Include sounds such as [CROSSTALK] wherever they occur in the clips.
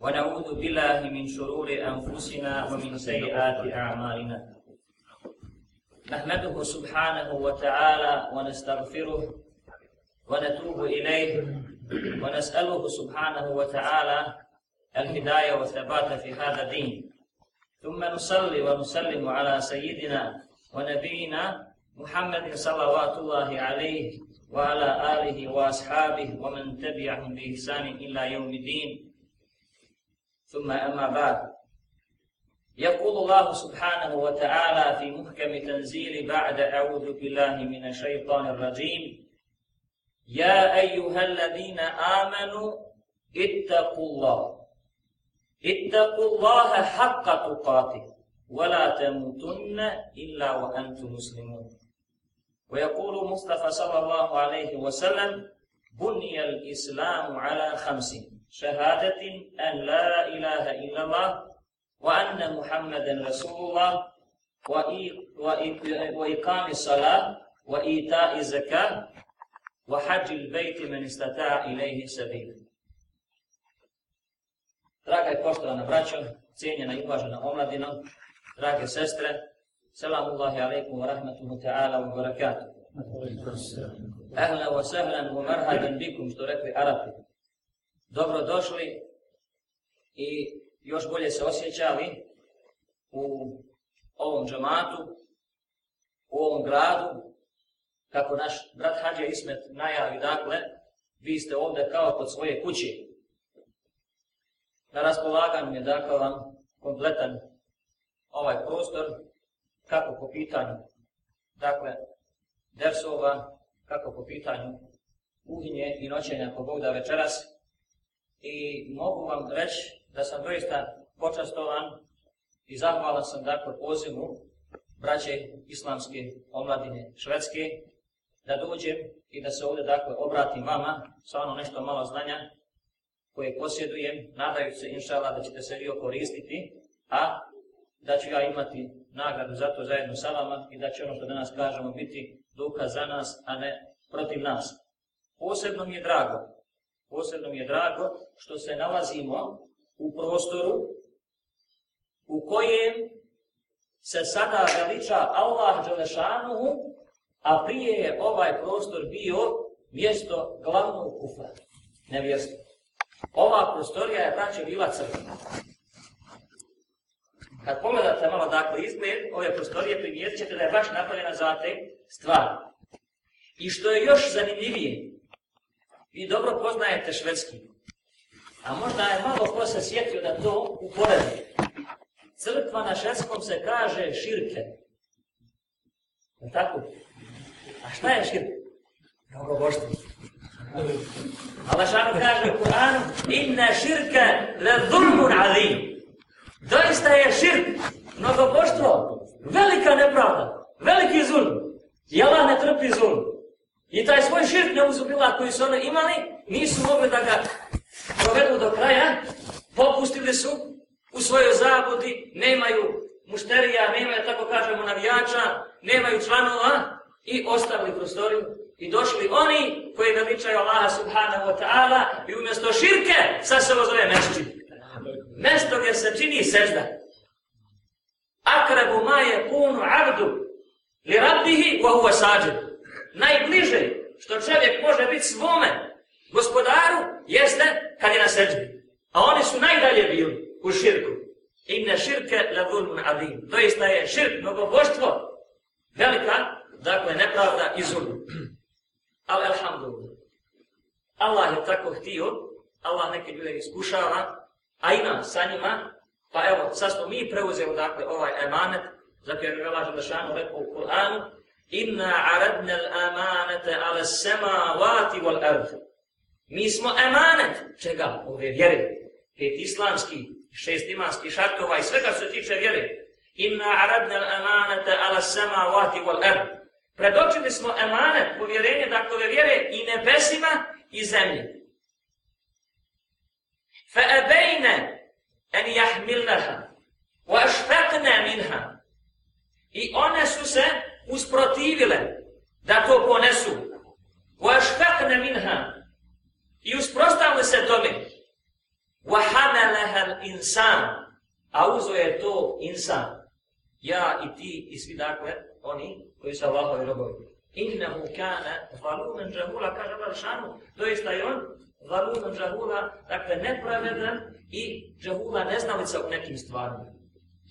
ونعوذ بالله من شرور أنفسنا ومن سيئات أعمالنا. نحمده سبحانه وتعالى ونستغفره ونتوب إليه ونسأله سبحانه وتعالى الهداية والثبات في هذا الدين. ثم نصلي ونسلم على سيدنا ونبينا محمد صلوات الله عليه وعلى آله وأصحابه ومن تبعهم بإحسان إلى يوم الدين. ثم أما بعد. يقول الله سبحانه وتعالى في محكم تنزيل بعد أعوذ بالله من الشيطان الرجيم يا أيها الذين آمنوا اتقوا الله. اتقوا الله حق تقاته ولا تموتن إلا وأنتم مسلمون. ويقول مصطفى صلى الله عليه وسلم بني الإسلام على خمس. شهادة أن لا إله إلا الله وأن محمدا رسول الله وإقام الصلاة وإيتاء الزكاة وحج البيت من استطاع إليه سبيلا Draga i poštovana braćo, cijenjena i uvažena omladina, drage sestre, selamullahi alaikum wa rahmatuhu ta'ala wa barakatuh. Ahla wa sahlan wa marhaban bikum, što rekli Arapi. Dobro došli i još bolje se osjećali u ovom džamatu, u ovom gradu, kako naš brat Hadja Ismet najavi, dakle, vi ste ovdje kao kod svoje kući. Na raspolaganju je, dakle, vam kompletan ovaj prostor, kako po pitanju, dakle, dersova, kako po pitanju kuhinje i noćenja po Bog da večeras. I mogu vam reći da sam doista počastovan i zahvalan sam dakle pozivu braće islamske omladine švedske da dođem i da se ovdje dakle obratim vama sa ono nešto malo znanja koje posjedujem, nadajući se inšala da ćete se vi koristiti, a da ću ja imati nagradu za to zajedno sa vama i da će ono što danas kažemo biti dokaz za nas, a ne protiv nas. Posebno mi je drago, posebno mi je drago što se nalazimo u prostoru u kojem se sada veliča Allah Đelešanuhu, a prije je ovaj prostor bio mjesto glavnog kufra, nevjestva. Ova prostorija je braće bila crvena. Kad pogledate malo dakle izgled ove prostorije, primijetit ćete da je baš napravljena za te stvari. I što je još zanimljivije, vi dobro poznajete švedski, a možda je malo ko se sjetio da to uporedi. Crkva na švedskom se kaže širke. Je tako? A šta je širke? Mnogo boštvo. Allah šanu kaže u Kur'anu Inna širke le dhulmun alim. Doista je širk, mnogo boštvo, velika nepravda, veliki zulm. I Allah ne trpi zulm. I taj svoj širk neuzubila koji su oni imali, nisu mogli da ga provedu do kraja, popustili su u svojoj zabudi, nemaju mušterija, nemaju, tako kažemo, navijača, nemaju članova i ostavili prostoriju i došli oni koji veličaju Allaha subhanahu wa ta'ala i umjesto širke sad se ovo zove mešćin mesto gdje se čini sežda. Akrabu ma je kunu abdu li rabbihi wa huwa sađen. Najbliže što čovjek može biti svome gospodaru jeste kad je na seđbi. A oni su najdalje bili u širku. Inne širke la zulmun adim. Doista je širk, mnogoboštvo, velika, dakle, nepravda i zulm. Ali, alhamdulillah, Allah je tako htio, Allah neke ljude iskušava, a ima sa njima, pa evo, sad smo mi preuzeli dakle ovaj emanet, zato je Allah Želešanu rekao u Kur'anu, Inna aradna l'amanete ala sema vati wal ard. Mi smo emanet, čega? Ove vjere, pet islamski, šest imanski šartova i svega se tiče vjere. Inna aradna l'amanete ala sema vati wal ard. Predočili smo emanet, povjerenje, dakle, ove vjere i nebesima i zemlje. فأبين أن يحملنها وأشفقنا منها I one su se usprotivile da to ponesu. وَأَشْفَقْنَ مِنْهَا I usprostavili se tome. وَحَمَلَهَا الْإِنسَانِ A uzo je to insan. Ja i ti i svi dakle, oni koji su Allahovi robovi. Innehu kana valumen džahula, kaže Allah šanu, doista je on valumen džahula, dakle nepravedan i džahula neznalica u nekim stvarima.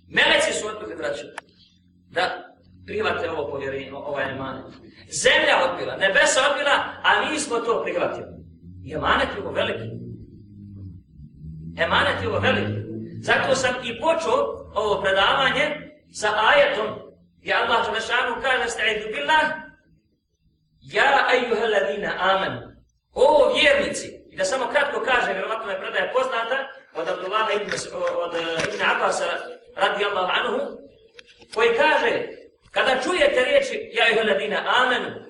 Meleci su odbili, braći, da prihvate ovo povjerenje, ovaj emanet. Zemlja odbila, nebesa odbila, a mi smo to prihvatili. I emanet je ovo veliki. Emanet je ovo veliki. Zato sam i počeo ovo predavanje sa ajetom gdje Allah Đelešanu kaže sta'idu billah Ja ejuha ladina amen O vjernici I da samo kratko kaže, vjerovatno je predaja poznata od Abdullaha ibn, od eh, Ibn Abbas radijallahu anhu koji kaže kada čujete riječi Ja i ladina amen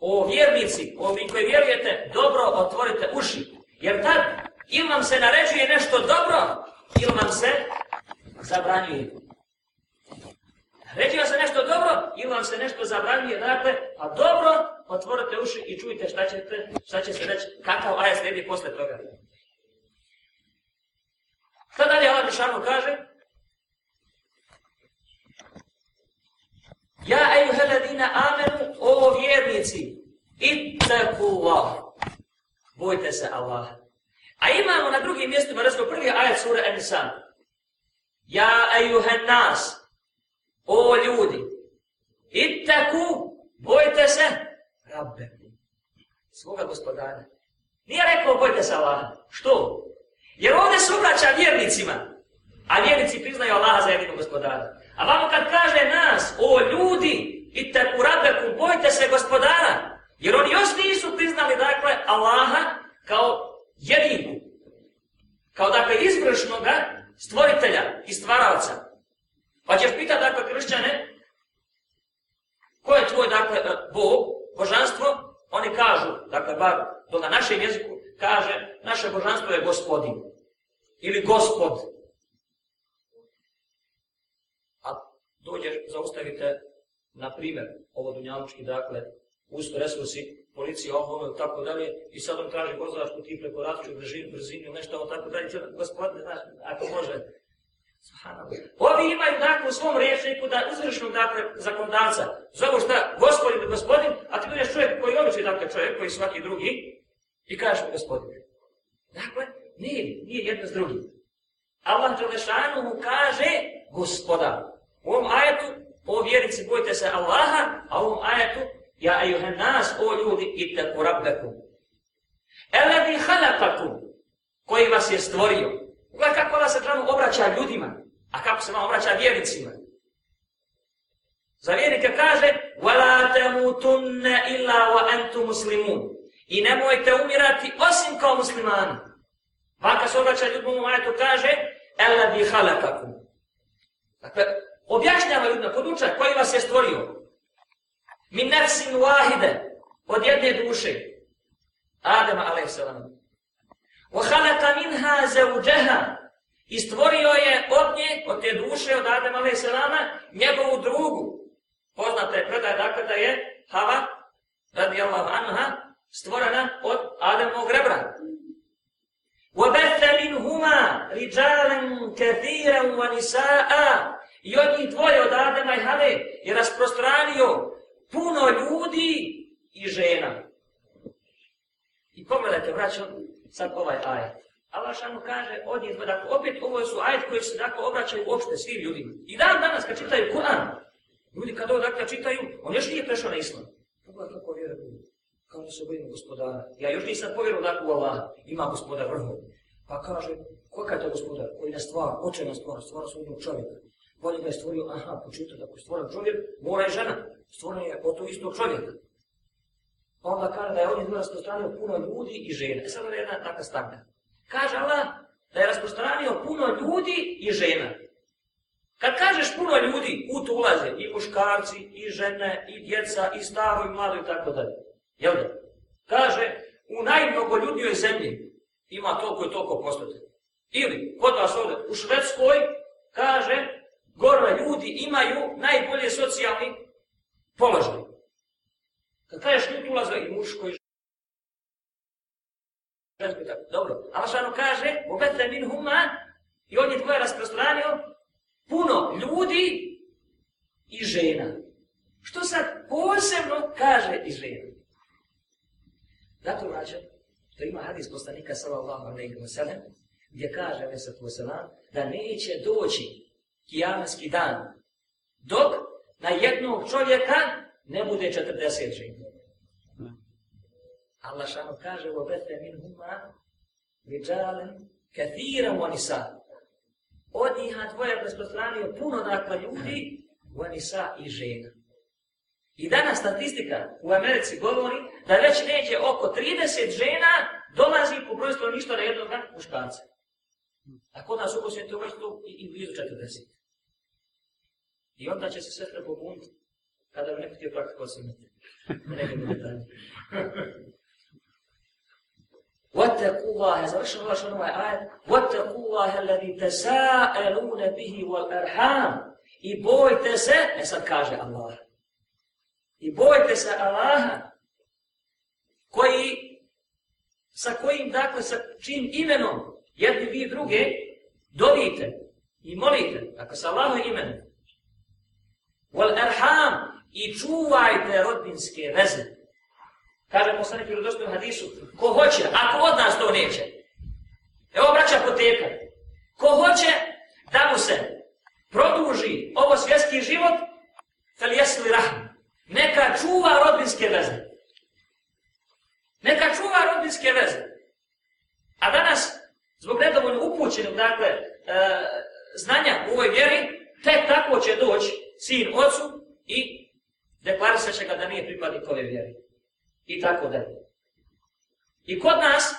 O vjernici, o vi koji vjerujete dobro otvorite uši jer tad ili vam se naređuje nešto dobro ili vam se zabranjuje. Reći vam se nešto dobro ili vam se nešto zabranjuje, dakle, a dobro, otvorite uši i čujte šta, ćete, šta će se reći, kakav ajet slijedi posle toga. Šta dalje Allah Bišanu kaže? Ja, ejuheladina, amenu, o vjernici, ittaku Allah. Bojte se Allah. A imamo na drugim mjestima, recimo prvi ajet sura Enisan. Ja, ejuhen nas, o ljudi, ittaku, bojte se, rabbe, svoga gospodara. Nije rekao bojte se Allaha. Što? Jer ovdje se obraća vjernicima, a vjernici priznaju Allaha za jedinog gospodara. A vamo kad kaže nas, o ljudi, i te u rabeku, bojte se gospodara, jer oni još nisu priznali, dakle, Allaha kao jedinu, kao dakle izvršnoga stvoritelja i stvaralca. Pa ćeš pitati dakle kršćane, ko je tvoj dakle e, Bog, božanstvo? Oni kažu, dakle bar to na našem jeziku kaže, naše božanstvo je gospodin. Ili gospod. Dođeš, zaustavite, na primjer, ovo dunjalučki, dakle, usto resursi, policija, ovo, ono, tako dalje, i sad on traži vozačku, ti preko različu brzinu, brzinu, nešto ovo, tako dalje, gospodine, znaš, ako može. Ovi imaju, dakle, u svom rječniku, da izvršnog dakle, zakondanca, zovu šta, gospodin da gospodin, a ti budeš čovjek koji je dakle, čovjek koji svaki drugi, i kažeš gospodin. Dakle, nije, nije jedno s drugim. Allah Đelešanu mu kaže gospoda. U ovom ajetu, o vjerici, bojte se Allaha, a u ovom ajetu, Ja ejuhen nas, o ljudi, ittaku rabbekum. Elevi halakakum, koji vas je stvorio. Gledaj kako Allah se tranu obraća ljudima, a kako se vam obraća vjernicima. Za vjernike kaže, وَلَا تَمُوتُنَّ إِلَّا وَأَنْتُ مُسْلِمُونَ I nemojte umirati osim kao muslimani. Vaka se obraća ljudima u majetu kaže, Elevi halakakum. Dakle, objašnjava ljudima, podučaj, koji vas je stvorio min nefsin wahide, od jedne duše, Adama a.s. Wa khalaqa minha zawjaha i stvorio je od nje, od te duše, od Adama a.s. njegovu drugu. Poznata je predaj dakle da je Hava, radijallahu anha, stvorena od Adamovog rebra. وَبَثَ مِنْهُمَا رِجَالًا كَثِيرًا وَنِسَاءً I od njih dvoje od Adama i Have je rasprostranio puno ljudi i žena. I pogledajte, vraćam sad ovaj ajet. Allah šanu kaže, od njih, dakle, opet ovo su ajet koji se dakle, obraćaju uopšte svim ljudima. I dan danas kad čitaju Kur'an, ljudi kad ovo dakle čitaju, on još nije prešao na islam. Pogledaj kako vjera. Kao da se bojimo gospodara. Ja još nisam povjerovao dakle u Allah, ima gospodar vrhu. Pa kaže, kakav je to gospodar koji na stvar, oče na stvar, stvara svojnog čovjeka. Bolje ga je stvorio, aha, počito da ko je stvoren čovjek, mora je žena stvoren je od tog istog čovjeka. Pa onda kaže da je ovdje rasprostranio puno ljudi i žene. E sad je jedna takva stavka. Kaže Allah da je rasprostranio puno ljudi i žena. Kad kažeš puno ljudi, u to ulaze i muškarci, i žene, i djeca, i staro, i mlado, i tako dalje. Jel da? Kaže, u najmnogoljudnijoj zemlji ima toliko i toliko postote. Ili, kod vas ovdje, u Švedskoj, kaže, ljudi imaju najbolje socijalni položaj. Kad kažeš ljudi ulaze i muško i žensko tako. Dobro, Allah šano kaže, obete min huma, i on je tvoje rasprostranio, puno ljudi i žena. Što sad posebno kaže i žena? Zato vraćam, to ima hadis poslanika sallallahu alaihi wa sallam, gdje kaže Vesatu Veselam, da neće doći kijamanski dan, dok na jednog čovjeka ne bude 40 žena. Allah šano kaže u obete min huma riđalen kathiran u. Od njih dvoje rasprostranio puno dakle ljudi u i žena. I danas statistika u Americi govori da već neće oko 30 žena dolazi po broju stanovništva na jednog muškarca. A kod nas uposljedno to vrstu i, i blizu 40. I onda će se sve treba buniti kada bi neko htio praktiku osimiti. Neke bude dalje. واتقوا الله završeno Allah što ovaj ajet واتقوا الله الذي تساءلون به والارحام i bojte se ne sad kaže Allah i bojte se Allaha koji sa kojim dakle sa čim imenom jedni vi druge dovite i molite ako sa Allahom imenom wal arham i čuvajte rodbinske veze Kaže poslanik u dostojnom hadisu, ko hoće, ako od nas to neće. Evo braća poteka. Ko hoće da mu se produži ovo svjetski život, fel jesli rahm. Neka čuva rodbinske veze. Neka čuva rodbinske veze. A danas, naučenog, dakle, e, znanja u ovoj vjeri, tek tako će doći sin ocu i deklarisat će ga da nije pripadnik ove vjeri i tako dalje. I kod nas,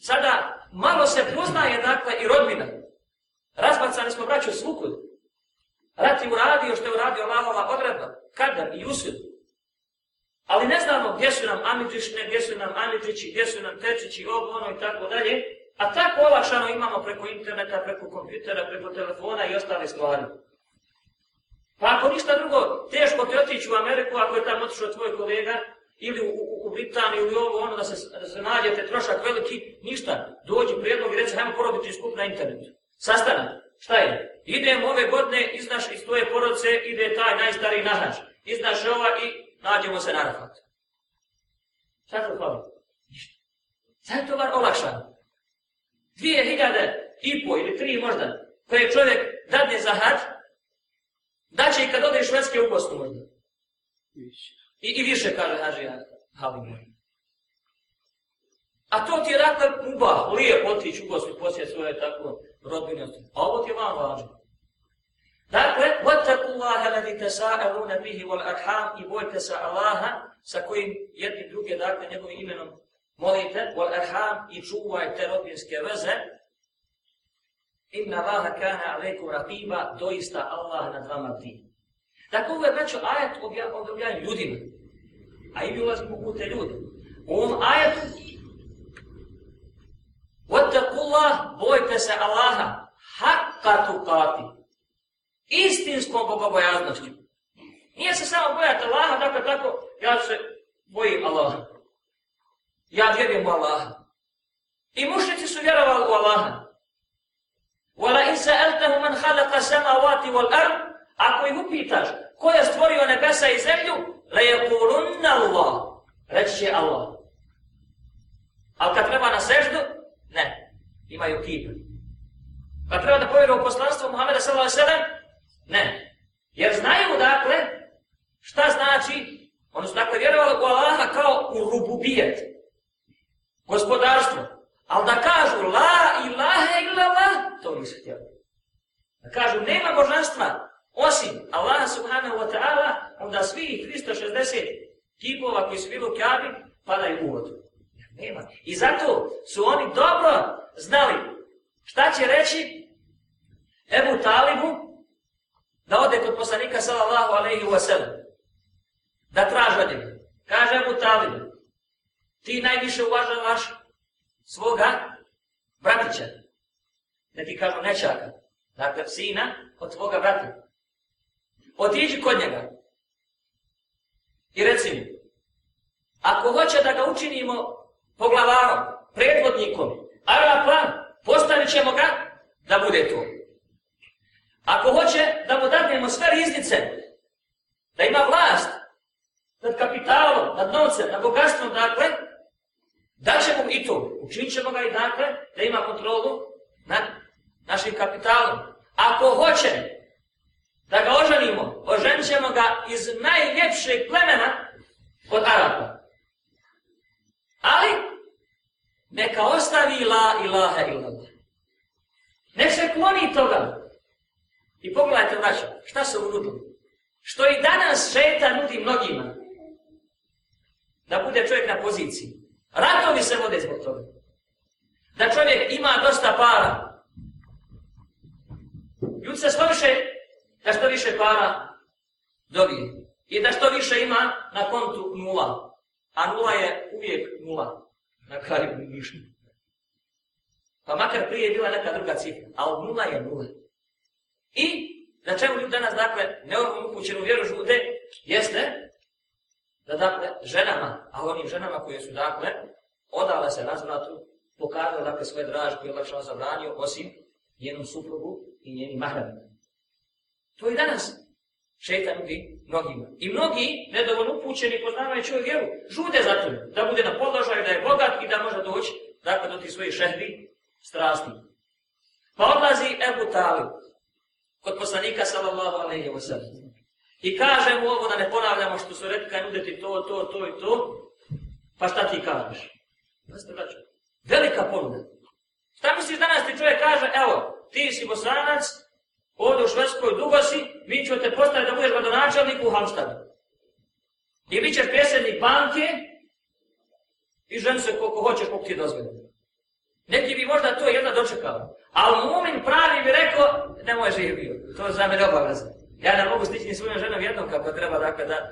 sada malo se poznaje, dakle, i rodbina. Razbacani smo braću svukud. Rat je uradio što je uradio Allahova odredba, kada i usud. Ali ne znamo gdje su nam Amidžišne, gdje su nam Amidžići, gdje su nam Tečići, ovo, ono i tako dalje. A tako olakšano imamo preko interneta, preko kompjutera, preko telefona i ostale stvari. Pa ako ništa drugo, teško ti otići u Ameriku ako je tamo otišao tvoj kolega, ili u, u, u Britaniju ili ovo ono da se, da se nađete trošak veliki, ništa. Dođi prijedlog i reci, hajmo porobiti skup na internetu. Sastanak. Šta je? Idemo ove godine, iznaš iz tvoje porodice, ide taj najstariji nahač. Iznaš ova i nađemo se na rafat. Šta to hvala? Ništa. Sad je to bar olakšano Dvije hiljade i po ili tri možda, koje čovjek dadne za hač, da će i kad ode iz Švedske u Bosnu možda. Više. I, i više kaže Hađija Halimur. A to ti je dakle uba, lijep otići u Bosnu poslije svoje tako rodbine. A ovo ti je vam važno. Dakle, وَتَّقُوا اللَّهَ الَّذِي تَسَاءَلُونَ بِهِ وَالْأَرْحَامِ I bojte se Allaha sa kojim jedni druge, dakle, njegovim imenom molite, wal arham, i čuvajte rodbinske veze, inna vaha kana aleku rakiba, doista Allah nad vama ti. Dakle, ovo je braćo ajat objavljan ljudima, a i bilo u kute ljudi. U ovom ajatu, Wattakullah, bojte se Allaha, haqqa tuqati, istinskom bogobojaznošću. Nije se samo bojati Allaha, dakle tako, ja se bojim Allaha. Ja vjerujem u Allaha. I mušnici su vjerovali u Allaha. Wala in sa'altahu man khalaqa samawati wal ard Ako ih upitaš ko je stvorio nebesa i zemlju, la je Allah. Reći će Allah. Ali kad treba na seždu, ne. Imaju kip. Kad treba da povjeru u poslanstvo Muhammeda s.a.v. Ne. Jer znaju dakle šta znači, oni su dakle vjerovali u Allaha kao u rububijet. Gospodarstvo. Ali da kažu la ilaha illallah, to nisu htjeli. Da kažu nema božanstva, Osim Allaha subhanahu wa ta'ala, onda svi 360 kipova koji su bili u Kabi, padaju u vodu. Nema. I zato su oni dobro znali šta će reći Ebu Talibu da ode kod poslanika sallallahu alaihi wa sallam. Da traža njega. Kaže Ebu Talibu, ti najviše uvažavaš svoga bratića. Neki kažu nečaka. Dakle, sina od tvoga brata otiđi kod njega. I reci mu, ako hoće da ga učinimo poglavarom, predvodnikom, Arapa, postavit ćemo ga da bude to. Ako hoće da mu dadnemo sve riznice, da ima vlast nad kapitalom, nad novcem, nad bogatstvom, dakle, da ćemo i to, učinit ćemo ga i dakle, da ima kontrolu nad našim kapitalom. Ako hoće da ga oženimo, oženit ćemo ga iz najljepšeg plemena od Arapa. Ali, neka ostavi la ilaha illallah. Nek se kloni toga. I pogledajte, braćo, šta se unudilo? Što i danas šeta nudi mnogima. Da bude čovjek na poziciji. Ratovi se vode zbog toga. Da čovjek ima dosta para. Ljud se što više, da što više para dobije. I da što više ima na kontu nula. A nula je uvijek nula. Na kraju ništa. Pa makar prije je bila neka druga cifra. A od nula je nula. I na čemu ljudi danas, dakle, neovom upućenu vjeru žude, jeste da, dakle, ženama, a onim ženama koje su, dakle, odale se razvratu, pokazali, dakle, svoje draž koje je lakšano zabranio, osim njenom suprugu i njenim mahramima. To i danas šeitan nudi mnogima. I mnogi, nedovoljno upućeni, poznavajući ovu vjeru, žude za to, da bude na podložaju, da je bogat i da može doći, dakle, do ti svojih šehvi strasti. Pa odlazi Ebu Talib, kod poslanika sallallahu alaihi wa sallam. I kaže mu ovo da ne ponavljamo što su rekli kaj nudeti to, to, to i to. Pa šta ti kažeš? Znači, braću. Velika ponuda. Šta misliš danas ti čovjek kaže, evo, ti si bosanac, ovdje u Švedskoj dugo si, mi ćemo te postaviti da budeš gradonačelnik u Hamstadu. I bit ćeš pjesednik banke i žen se koliko hoćeš, koliko ti dozvoljeno. Neki bi možda to jedna dočekao. Ali mumin pravi bi rekao, ne može. To je za mene obavezno. Ja ne mogu stići ni svojom ženom jednom kako treba, dakle, da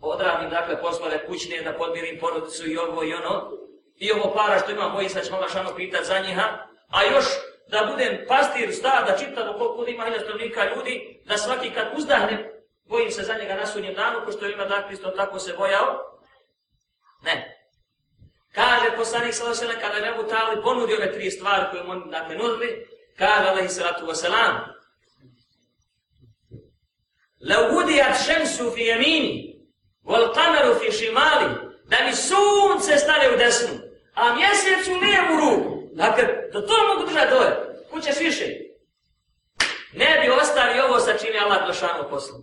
odradim, dakle, poslove kućne, da podmirim porodicu i ovo i ono. I ovo para što imam, bojim se da ćemo lašano pitati za njiha. A još da budem pastir, sta, da čitam koliko ima hiljastrovnika ljudi, da svaki kad uzdahnem, bojim se za njega na sunnjem danu, ko što ima dakle isto tako se bojao. Ne. Kaže poslanik sallallahu alejhi ve sellem kada Abu Talib ponudio ove tri stvari koje mu dakle nudili, kaže alejhi salatu vesselam: لو wudiyat الشمس في يميني والقمر في شمالي da mi sunce stane u desnu, a mjesec u lijevu ruku. Dakle, da to mogu držati dole. Kućeš više. Ne bi ostavio ovo sa čim je Allah došano poslu.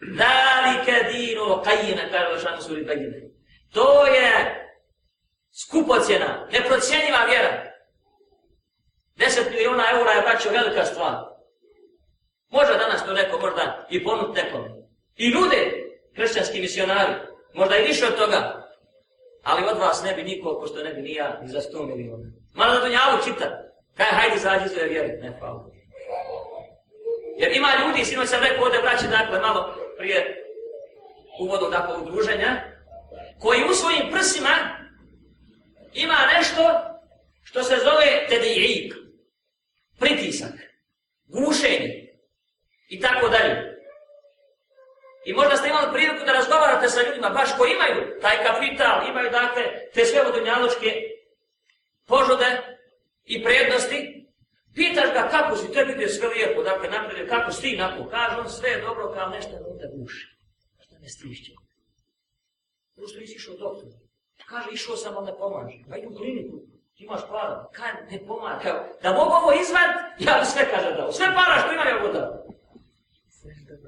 Dalike dinu kajina, kaže došano suri Begine. To je skupocjena, neprocjenjiva vjera. 10 miliona eura je braćo velika stvar. Može danas to neko možda i ponut nekom. I nude kršćanski misionari, možda i više od toga. Ali od vas ne bi niko, pošto ne bi ni ja, ni za 100 miliona. Mala da dunjavu čita. Kaj, hajde zađi za vjeri. Ne, hvala. Jer ima ljudi, sinoć sam rekao ovdje braći, dakle, malo prije uvodu, dakle, udruženja, koji u svojim prsima ima nešto što se zove tedijik, pritisak, gušenje i tako dalje. I možda ste imali priliku da razgovarate sa ljudima baš koji imaju taj kapital, imaju dakle te sve vodunjaločke požude i prednosti, pitaš ga kako si, tebi je sve lijepo, dakle napred, kako si ti napo, kaže on sve je dobro kao nešto da guši. nešto ne stišće? Zato ono što nisi išao doktor. Kaže, išao sam, ali ne pomaže. Pa idu u kliniku, ti imaš para. Kaj, ne pomaže. Da mogu ovo izvad, ja bi sve kaže dao. Sve para što imam, ja mogu.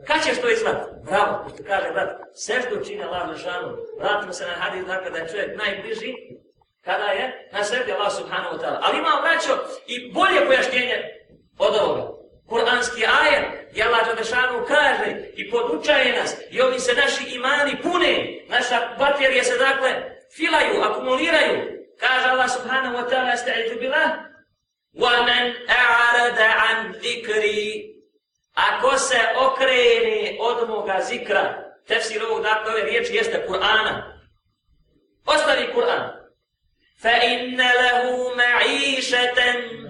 Kad ćeš to izvad? Bravo, što kaže, brat, sve što čine lažno šanu, vratimo se na hadis, dakle, da je čovjek najbliži, kada je na sredi Allah subhanahu wa ta'ala. Ali imamo, braćo, i bolje pojašnjenje od ovoga. Kur'anski ajet, i Allah Đadešanu kaže i podučaje nas i ovim se naši imani pune, naša baterije se dakle filaju, akumuliraju. Kaže Allah subhanahu wa ta'ala, sta'idu bila, وَمَنْ أَعْرَدَ عَنْ ذِكْرِ Ako se okrene od moga zikra, tefsir ovog dakle ove riječi jeste Kur'ana, ostavi Kur'an, فَإِنَّ لَهُ مَعِيشَةً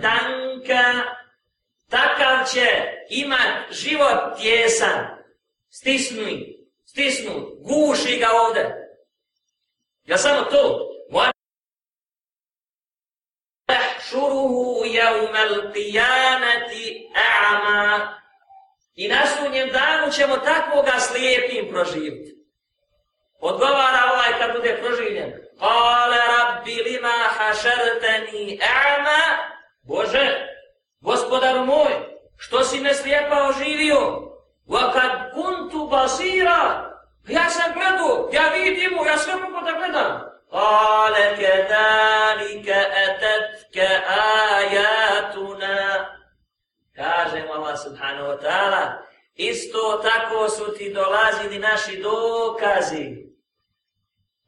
دَنْكَ takav će imat život tjesan, stisnu, stisnu, guši ga ovde. Ja samo to. Šuruhu jaumel qiyamati a'ma. I na sunnjem danu ćemo takvoga slijepim proživiti. Odgovara ovaj kad bude proživljen. Kale rabbi lima hašerteni a'ma. Bože, gospodaru moj, što si me slijepa oživio? Wa kad kuntu basira. Ja sam gledao, ja vidim, ja sve mogu da gledam. Kale kedalike etetke ajatuna. Kaže Allah subhanahu wa ta'ala, isto tako su ti dolazili naši dokazi.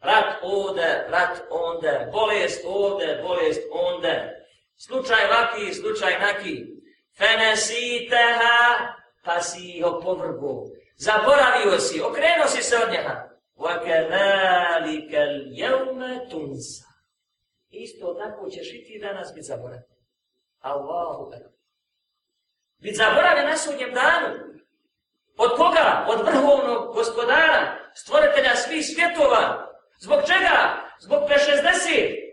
Rat ovde, rat onde, bolest ovde, bolest onde. Slučaj vaki, slučaj naki. Fenesiteha, pa si ih opovrgo. Zaboravio si, okrenuo si se od njega. وَكَذَلِكَ الْيَوْمَ تُنْسَ Isto tako ćeš i ti danas biti zaboravljen. Allahu ekber. Biti zaboravljen na sudnjem danu. Od koga? Od vrhovnog gospodara, stvoritelja svih svjetova. Zbog čega? Zbog 60,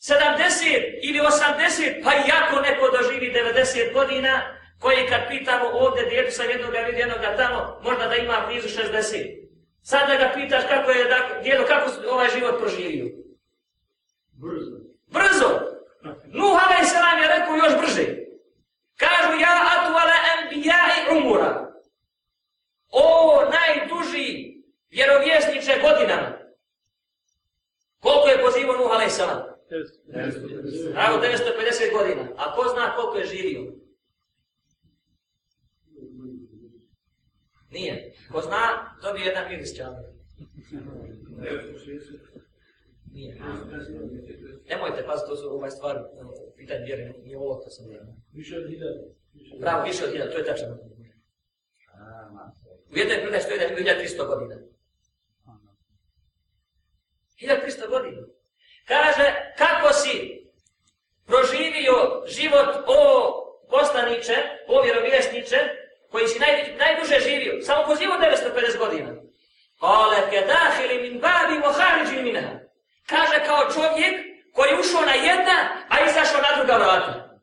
70 ili 80, pa i ako neko doživi 90 godina, koji kad pitamo ovdje djetu sa jednog vidi jednog tamo, možda da ima blizu 60. Sad da ga pitaš kako je djedo, kako ovaj život proživio. Brzo. Brzo. Nuh alaih salam je rekao još brže. Kažu ja atu ala enbija i umura. O najduži vjerovjesniče godinama. Koliko je pozivao Nuh alaih salam? Evo 950 godina. A ko zna koliko je živio? Nije. Ko zna, dobije jedan miris čabar. Nije. Nemojte, pazite, to su ovaj stvar, pitanje vjere, nije ovo to sam vjerno. Više od hiljada. Bravo, više od hiljada, to je tačno. U jednoj predaj što je 1300 godina. 1300 godina. Kaže, kako si proživio život o poslaniče, o vjerovjesniče, koji si naj, najduže živio, samo pozivo 950 godina. Ale ke dahili min babi mohariđi minha. Kaže kao čovjek koji ušao na jedna, a izašao na druga vrata.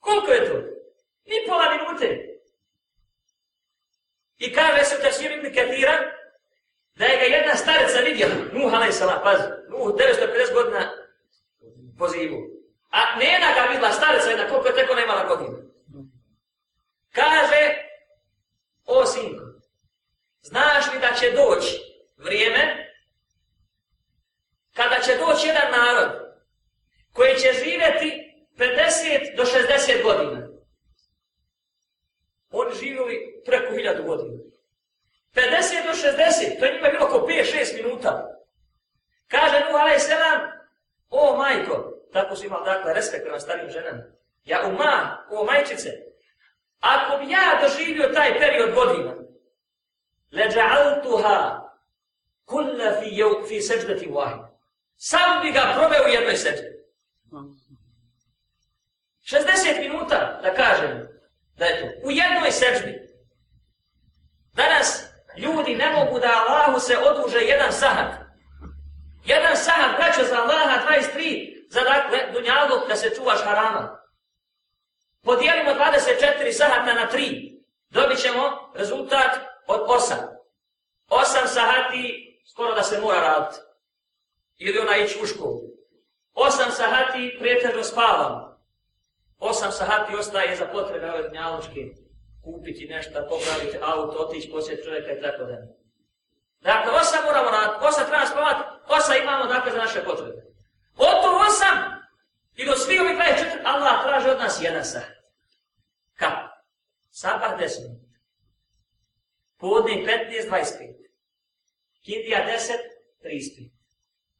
Koliko je to? Ni pola minute. I kaže se u Tafsir ibn Katira, da je ga jedna starica vidjela, Nuh a.s. pazi, Nuh 950 godina pozivu. A nena ga vidla stareca jedna, koliko je teko nemala godina. Kaže, o sinko, znaš li da će doći vrijeme kada će doći jedan narod koji će živjeti 50 do 60 godina. Oni živjeli preko 1000 godina. 50 do 60, to je njima bilo oko 5-6 minuta. Kaže Nuh selam O majko, tako su imali dakle respekt prema starijim ženama. Ja uma, o majčice, Ako bi ja doživio taj period godina, leđa'altuha kulla fi, jev, fi seđdati vahid. Sam bi ga proveo u jednoj seđdi. 60 minuta, da kažem, da je to, u jednoj seđbi. Danas ljudi ne mogu da Allahu se oduže jedan sahat. Jedan sahar, braćo za Allaha, 23, za dakle, dunjalog da se čuvaš harama podijelimo 24 sahata na 3, dobit ćemo rezultat od 8. 8 sahati skoro da se mora raditi. Ili ona ići u školu. 8 sahati prijetežno spavam. 8 sahati ostaje za potrebe ove dnjaločke. Kupiti nešto, popraviti auto, otići posjet čovjeka i tako dalje. Dakle, osam moramo raditi, osam treba spavati, osam imamo dakle za naše potrebe. Od to osam i do svih ovih 24, Allah traži od nas jedan sahat. Kako? Sabah 10 minuta. Podne 15, 25. Kindija 10, 35.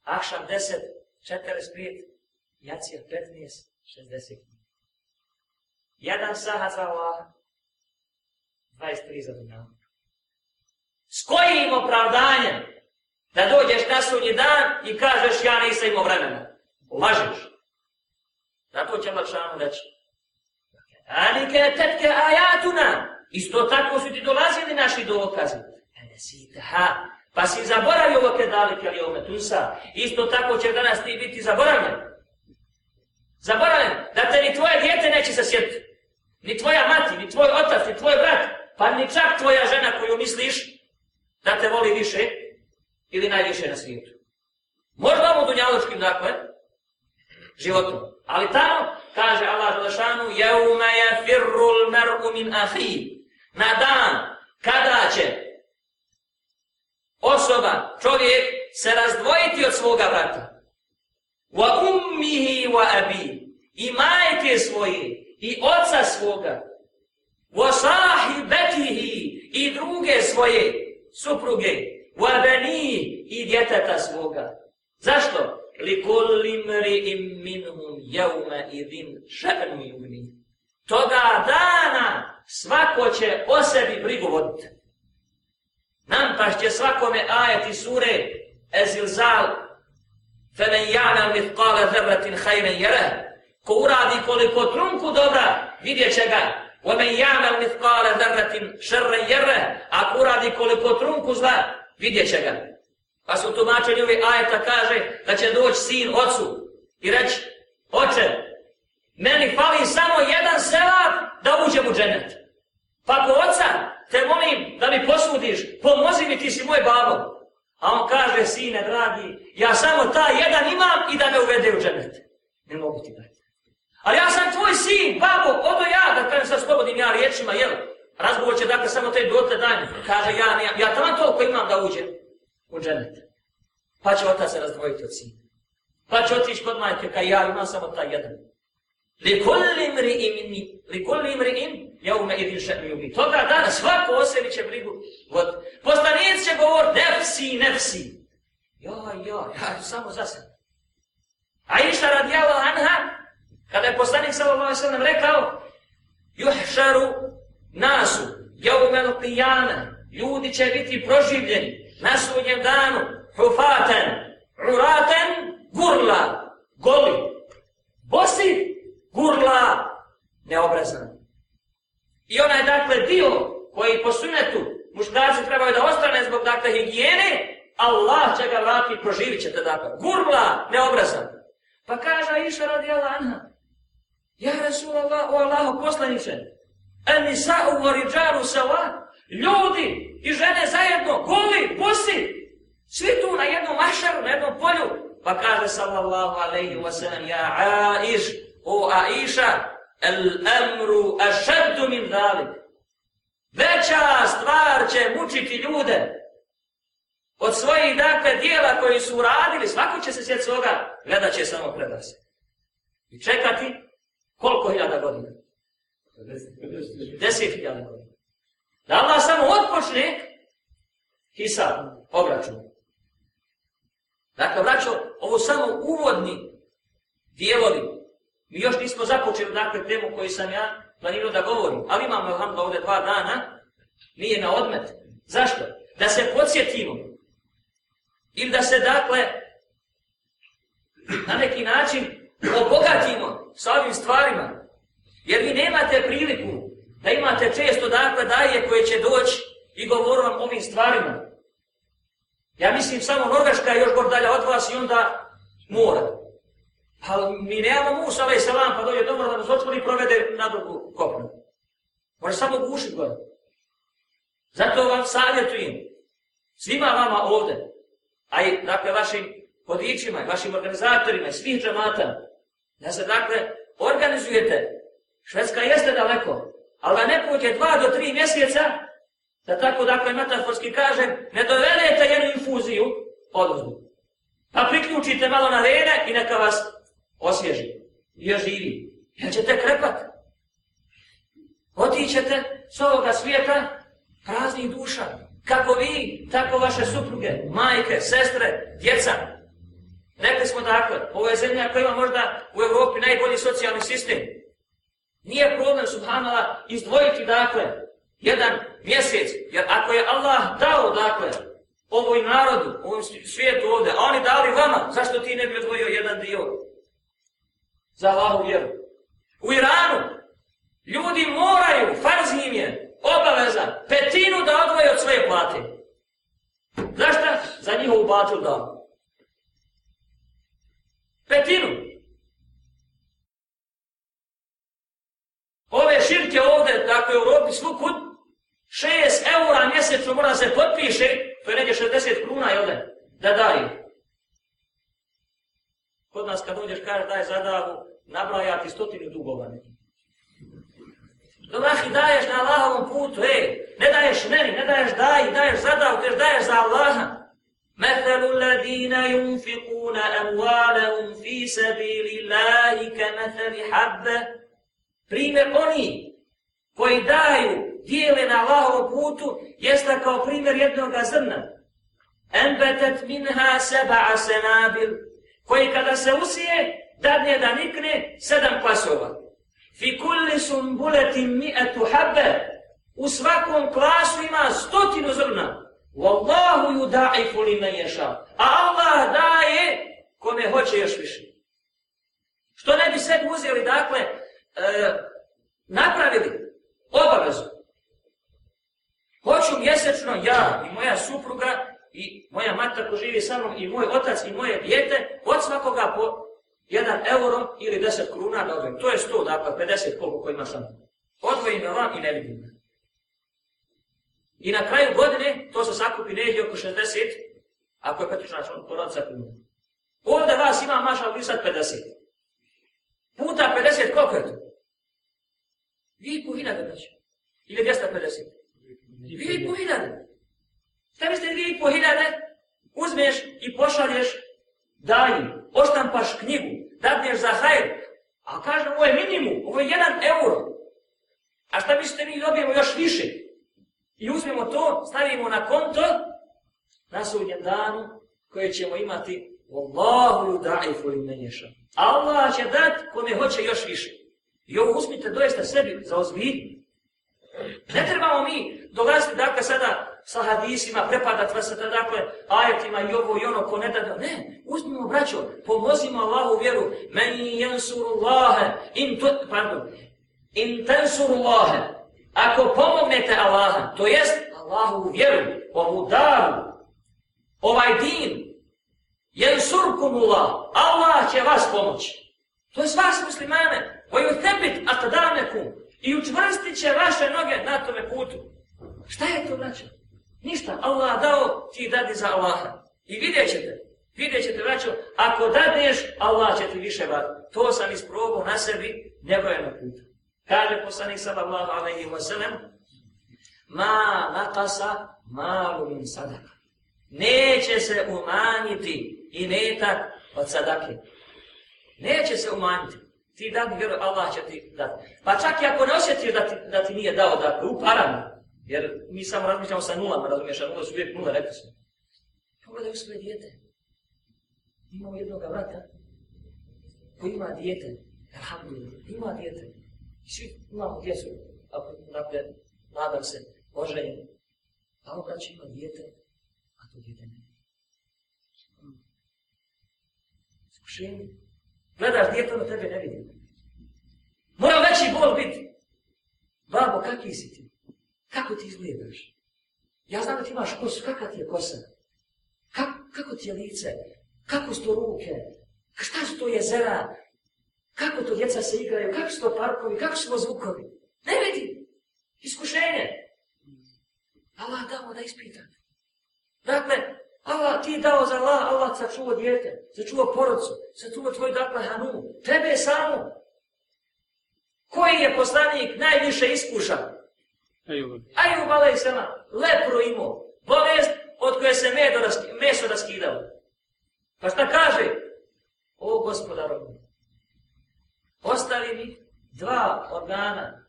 Akšam 10, 45. Jacija 15, 60. Jedan sahat za Allah, 23 za dunjavu. S kojim opravdanjem da dođeš na sunji dan i kažeš ja nisam imao vremena? Lažeš. Zato će Lakšanu reći, Ali ke tetke ajatuna. Isto tako su ti dolazili naši dokazi. E, ha, Pa si zaboravio ovo kedalike li ome tusa. Isto tako će danas ti biti zaboravljen. Zaboravljen da te ni tvoje djete neće se sjetiti. Ni tvoja mati, ni tvoj otac, ni tvoj brat. Pa ni čak tvoja žena koju misliš da te voli više ili najviše na svijetu. Možda ovo dunjaločkim, dakle, životom. Ali tamo, kaže Allah Želešanu, jevme je firrul mer'u min ahi. Na dan kada će osoba, čovjek, se razdvojiti od svoga brata. Wa ummihi wa abi. I majke svoje, i oca svoga. Wa sahibetihi. I druge svoje supruge. Wa bani. I djeteta svoga. Zašto? Li kulli mri'im minhum jevme idin še'nu juni. Toga dana svako će o sebi brigu voditi. Nam pa će svakome ajeti sure Ezilzal Femen ja'na mithqala zerratin hajren jere Ko uradi koliko trunku dobra vidjet će ga وَمَنْ يَعْمَلْ مِثْقَالَ ذَرَّةٍ شَرًّا يَرَّهُ Ako uradi koliko trunku zla vidjet će ga Pa su tumačeni ove ajeta kaže da će doći sin ocu i reći Oče, meni fali samo jedan sevap da uđem u dženet. Pa ko oca te molim da mi posudiš, pomozi mi, ti si moj babo. A on kaže, sine, dragi, ja samo ta jedan imam i da me uvede u dženet. Ne mogu ti dati. Ali ja sam tvoj sin, babo, odo ja, da kažem sa slobodim ja riječima, jel? Razgovor će dakle samo te dotle dan. Kaže, ja, ja, ja tamo toliko imam da uđem u dženet. Pa će otac se razdvojiti od sina. Pa će otići kod majke, kaj ja imam samo taj jedan. Li kulli mri'im, li kulli mri'im, jaume idin še'nu ubi. Toga dana svako o sebi će brigu. vod. poslanic će govor nefsi, nefsi. Ja, ja, ja, samo za sebe. A iša radijala anha, kada je poslanik sallallahu sallam rekao, juhšaru nasu, jaume qiyana, ljudi će biti proživljeni na sudnjem danu, hufaten, uraten, gurla, goli, bosi, gurla, neobrazan. I onaj dakle dio koji po sunetu muškarci trebaju da ostane zbog dakle higijene, Allah će ga vratiti, i proživit ćete dakle. Gurla, neobrazan. Pa kaže Iša radi Allah, Ja Rasulallah, o Allahu poslanice, en nisa'u wa riđaru sawa, ljudi i žene zajedno, goli, bosi, svi tu na jednom mašaru, na jednom polju. Pa kaže sallallahu alaihi wa sallam, ja Aiš, o Aisha, El-emru ašeddu min dalik. Veća stvar će mučiti ljude od svojih dakle dijela koji su uradili. Svako će se sjeti svoga, gledat će samo predase. I čekati koliko hiljada godina? Deset hiljada godina. Da Allah samo odpočne hisab, obračun. Dakle, vraćo, ovo samo uvodni dijelovi Mi još nismo započeli dakle temu koju sam ja planirao da govorim, ali imamo alhamdulillah ovdje dva dana, nije na odmet. Zašto? Da se podsjetimo ili da se dakle na neki način obogatimo sa ovim stvarima, jer vi nemate priliku da imate često dakle daje koje će doći i govoru vam ovim stvarima. Ja mislim samo Norveška je još gor dalje od vas i onda mora. Pa mi nemamo Musa alaih salam, pa dođe dobro da nas otvori i provede na drugu kopnu. Može samo gušit gore. Zato vam savjetujem, svima vama ovde, a i dakle vašim podićima, vašim organizatorima svih džamata, da se dakle organizujete. Švedska jeste daleko, ali da ne pođe dva do tri mjeseca, da tako dakle metaforski kažem, ne dovedete jednu infuziju odozvu. Pa priključite malo na vene i neka vas osvježi, još živi, jer ćete krepat. Otićete s ovoga svijeta praznih duša, kako vi, tako vaše supruge, majke, sestre, djeca. Rekli smo dakle, ovo je zemlja koja ima možda u Evropi najbolji socijalni sistem. Nije problem, subhanala, izdvojiti dakle, jedan mjesec, jer ako je Allah dao dakle, ovoj narodu, ovom svijetu ovdje, a oni dali vama, zašto ti ne bi odvojio jedan dio za Allahu vjeru. U Iranu ljudi moraju, farz im je, obaveza, petinu da odvoje od svoje plate. Zašto? za njihovu batil dao. Petinu. Ove širke ovde, dakle u Europi, svukud, 6 eura mjesečno mora se potpiše, to je negdje 60 kruna, jel da, da daju. Kod nas kad dođeš kaže daj zadavu, nabraja ti stotinu dugova neki. Domahi daješ na Allahovom putu, ej, ne daješ meni, ne daješ daj, daješ zadavu, teš daješ za Allaha. مثل الذين ينفقون أموالهم في سبيل الله كمثل حبة primjer oni koji daju dijele na Allahovom putu jeste kao primjer jednog zrna. Enbetet minha seba senabil koji kada se usije dadne da nikne sedam klasova. Fi kulli sumbuletin mi'atu habbe u svakom klasu ima stotinu zrna. Wallahu yuda'ifu limen yasha. A Allah daje kome hoće još više. Što ne bi sebi uzeli, dakle, e, napravili obavezu. Hoću mjesečno ja i moja supruga i moja mater ko živi sa mnom i moj otac i moje dijete od svakoga po jedan euro ili deset kruna da odvojim. To je sto, dakle, 50 koliko ima sam. Odvojim je vam i ne vidim. I na kraju godine to se sakupi negdje oko 60, ako je petrična račun porodica za krunu. Ovdje vas ima maša lisat 50. Puta 50, koliko je to? Vi i po hiljade, znači. Ili 250. Vi i po hiljade. Šta mislite, vi i po hiljade uzmeš i pošalješ daj oštampaš knjigu, dadneš za hajr, a kažem, ovo je minimum, ovo je jedan euro. A šta mislite, mi dobijemo još više? I uzmemo to, stavimo na konto, na sudnjem danu, koje ćemo imati Allahu yuda'ifu li menješa. Allah će dat kome hoće još više. I ovo uzmite doista sebi za ozbilj. Ne trebamo mi dolaziti, dakle, sada sa hadisima, prepadat vas sada, dakle, ajetima i ovo i ono, ko ne da, ne, uzmimo, braćo, pomozimo Allahu vjeru, meni jansuru Allahe, in, tu, pardon, in tensuru Allahe, ako pomognete Allaha, to jest Allahu vjeru, ovu daru, ovaj din, jansurkum Allah, Allah će vas pomoći. To je vas muslimane, koji utebit atadanekum, i učvrstit će vaše noge na tome putu. Šta je to, braćo? Ništa. Allah dao, ti dadi za Allaha. I vidjet ćete, vidjet ćete, braćo, ako dadneš, Allah će ti više vati. To sam isprobao na sebi, nebrojeno puta. Kaže poslanik sallallahu alaihi wa sallam, ma nakasa malu min sadaka. Neće se umanjiti i netak od sadake. Neće se umanjiti ti dadi vjeru, Allah će ti dati. Pa čak i ako ne osjetiš da ti, da ti nije dao, dakle, u parama, jer mi samo razmišljamo sa nulama, razumiješ, a nula su uvijek nula, rekli smo. Pogledaj u svoje dijete. Imamo jednog vrata koji ima dijete, alhamdulillah, ima dijete. I svi imamo djecu, ako, dakle, nadam se, oženje. A on će ima dijete, a to dijete ne. Iskušenje. Gledaš djeto ono na tebe ne vidi. Mora veći bol biti. Babo, kakvi si ti? Kako ti izgledaš? Ja znam da ti imaš kosu, kakva ti je kosa? Kako, kako ti je lice? Kako su to ruke? Šta su to jezera? Se igraju? Kako su to parkovi? Kako su to zvukovi? Ne vidi. Iskušenje. Allah dao da ispita. Dakle, Allah ti je dao za Allah, Allah sačuva djete, sačuva porodcu, sačuva tvoj dakle hanu. Tebe je samo. Koji je poslanik najviše iskušan? Ajub alaih sama, lepro imao, bolest od koje se medo raski, meso raskidalo. Pa šta kaže? O gospodaru, ostavi mi dva organa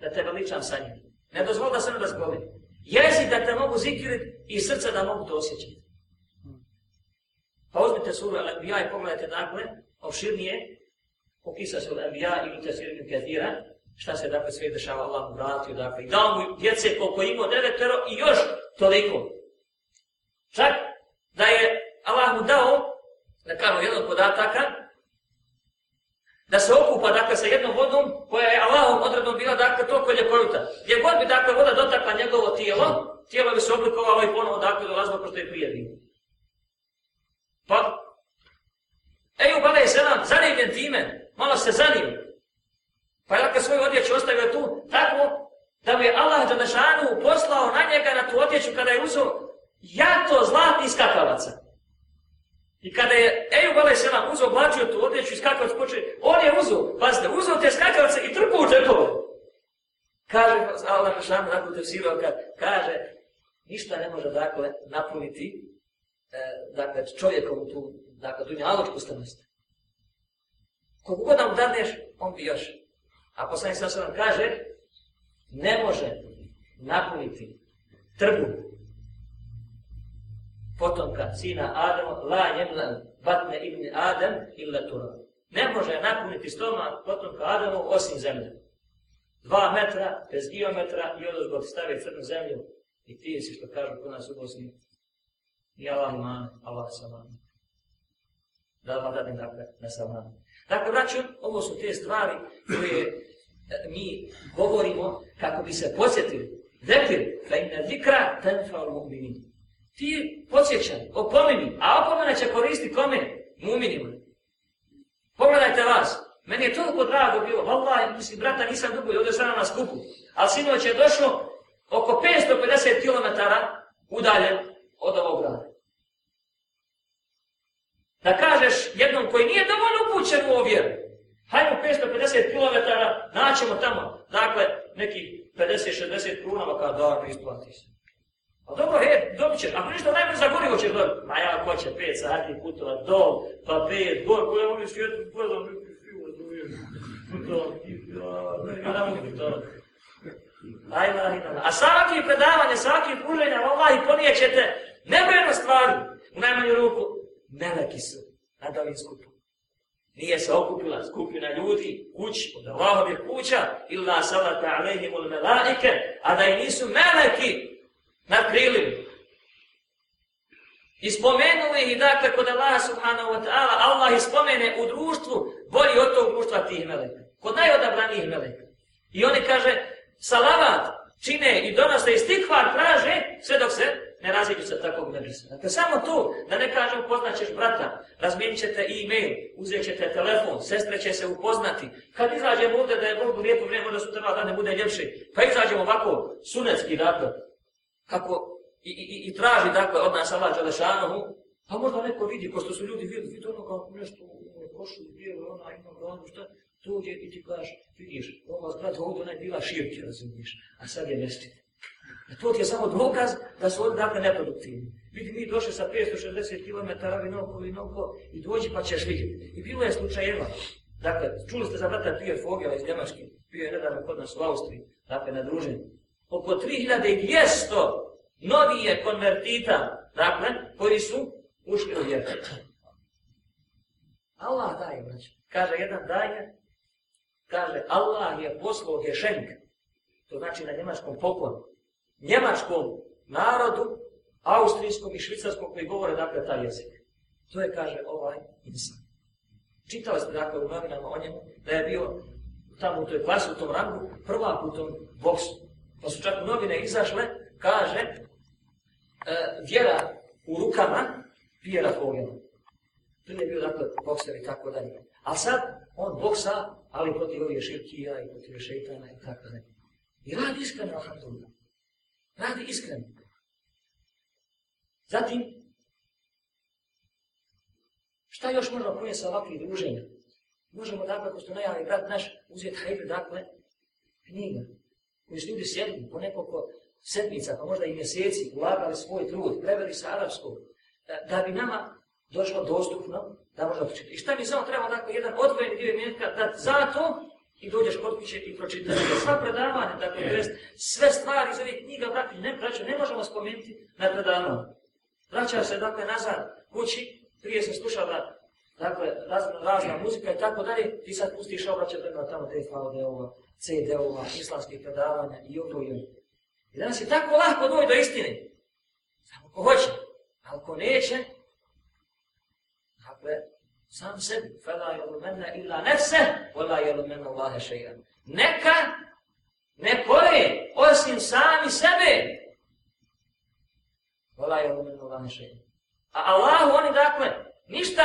da te veličam sa njim. Ne dozvoli da se ne razgovori. Jezik da te mogu zikirit i srca da mogu to osjećati. Pa uzmite suru Al-Anbiya i pogledajte dakle, opširnije, opisa se Al-Anbiya i Lutasir ibn Kathira, šta se dakle sve dešava Allah mu vratio, dakle, i dao mu djece koliko imao devetero i još toliko. Čak da je Allah mu dao, da kažemo jednog podataka, da se okupa dakle, sa jednom vodom koja je Allahom odredom bila dakle, toliko ljepojuta. Gdje god bi dakle, voda dotakla njegovo tijelo, tijelo bi se oblikovalo i ponovo dakle, dolazilo kroz što je prije bilo. Pa, ej, u Bale Zelan, zanimljen time, malo se zanimljen. Pa je dakle, svoju odjeću ostavio tu, tako da mu je Allah Đanašanu poslao na njega na tu odjeću kada je uzao jato zlatni skakavaca. I kada je Ejub alaih selam uzao, oblačio tu odjeću i skakavac počeo, on je uzo, pazite, uzo te skakavce i trpao u džepove. Kaže Allah Đalešanu, nakon te sirao, kaže, ništa ne može dakle napuniti e, dakle, čovjekom tu, dakle, dunjaločku stanost. Kogu god nam dadneš, on bi još. A poslanik sam se nam kaže, ne može napuniti trbu potomka sina Adama, la jemla batne ibn Adam illa tura. Ne može napuniti stoma potomka Adamu osim zemlje. Dva metra, bez geometra i odozgo stave crnu zemlju i ti si što kažu kod nas u Bosni, I Allah iman, Allah saman. Da vam dadim dakle na sama. Dakle, braću, ovo su te stvari koje e, mi govorimo kako bi se posjetili. Zekir, fe inna zikra tenfa ul mu'minin. Ti podsjećaj, opomeni, a opomena će koristiti kome? Mu'minima. Pogledajte vas, meni je toliko drago bilo, vallaha, mislim, brata, nisam dugo, ovdje sam na skupu, ali sinoć je došlo oko 550 km udaljen od ovog grada. Da kažeš jednom koji nije dovoljno upućen u ovjeru, hajmo 550 km, naćemo tamo, dakle, neki 50-60 krunava kada da, isplati se. Pa dobro, he, dobit ćeš, ako ništa najbolje za gorivo ćeš dobiti. Ma ja, ko će 5 sati putova dol, pa 5, gor, koje oni svijetu, gledam, neki svi razumijem. A svaki predavanje, svaki pruženja, Allah i ponijećete nebrojeno stvari, u najmanju ruku, meleki su na ovim skupom. Nije se okupila skupina ljudi, kuć, od Allahove kuća, illa salata alehimul melaike, a da i nisu meleki na krilima. I spomenuli ih, dakle, kod Allaha subhanahu wa ta'ala, Allah ispomene u društvu bolji od tog društva tih meleka. Kod najodabranijih meleka. I oni kaže, salavat čine i donose i stikvar traže, sve dok se ne raziđu sa takvog nebisa. Dakle, samo to, da ne kažem poznaćeš brata, razmijenit ćete e-mail, uzet ćete telefon, sestre će se upoznati. Kad izađemo ovdje da je Bogu lijepo vrijeme, onda su treba da ne bude ljepši. Pa izađemo ovako, sunetski, dakle, kako i, i, i traži, dakle, od nas Allah Đalešanohu, pa možda neko vidi, ko što su ljudi vidi, vidi ono kao nešto, u košu, bijelo, ona, ima ono, šta, tu gdje i ti kažeš, vidiš, ova zgrada ovdje, ona je bila širke, razumiješ, a sad je mestit. A e, to ti je samo dokaz da su ovdje dakle neproduktivni. Vidi, mi došli sa 560 km vinoko, vinoko i dođi pa ćeš vidjeti. I bilo je slučajeva. Dakle, čuli ste za brata Pije Fogela iz Njemačke, bio je nedavno kod nas u Austriji, dakle, na druženju. Oko 3200 novije konvertita, dakle, koji su ušli u vjeru. Allah daje, braću. Kaže jedan daje, kaže, Allah je poslao gešenk, to znači na njemačkom poklonu njemačkom narodu, austrijskom i švicarskom koji govore dakle taj jezik. To je, kaže, ovaj insan. Čitali ste dakle u novinama o njemu da je bio tamo u toj klasi, u tom rangu, prvak u tom boksu. Pa su čak novine izašle, kaže, e, vjera u rukama, Pijera Fogela. To nije bio dakle bokser i tako dalje. A sad on boksa, ali protiv ovih širkija i protiv šeitana i tako dalje. I radi iskreno, alhamdulillah. Radi iskreno. Zatim, šta još možemo ponijeti sa ovakvih druženja? Možemo, dakle, ko što najavi brat naš, uzeti hajde, dakle, knjiga, koji su ljudi sjedli po nekoliko sedmica, pa možda i mjeseci, ulagali svoj trud, preveli sa arapskog, da bi nama došlo dostupno, da možemo pročitati. I šta mi samo treba, dakle, jedan odvojeni dio imetka, da zato i dođeš kod kuće i pročitaš sva predavanja, dakle, jest, sve stvari iz ovih knjiga, dakle, ne, braćo, ne možemo spomenuti na predavanju. Vraća se, dakle, nazad kući, prije se slušala, dakle, razna, razna muzika i tako dalje, ti sad pustiš obraćaj prema tamo te VD-ova, CD-ova, islamskih predavanja i ovo i ovo. I danas je tako lahko doći do istine. Samo ko hoće, ali ko neće, dakle, sam sebi. Fela jelumenna illa nefse, vola jelumenna Allahe šejan. Neka ne koje osim sami sebe. Vola jelumenna Allahe šejan. A Allahu oni dakle, ništa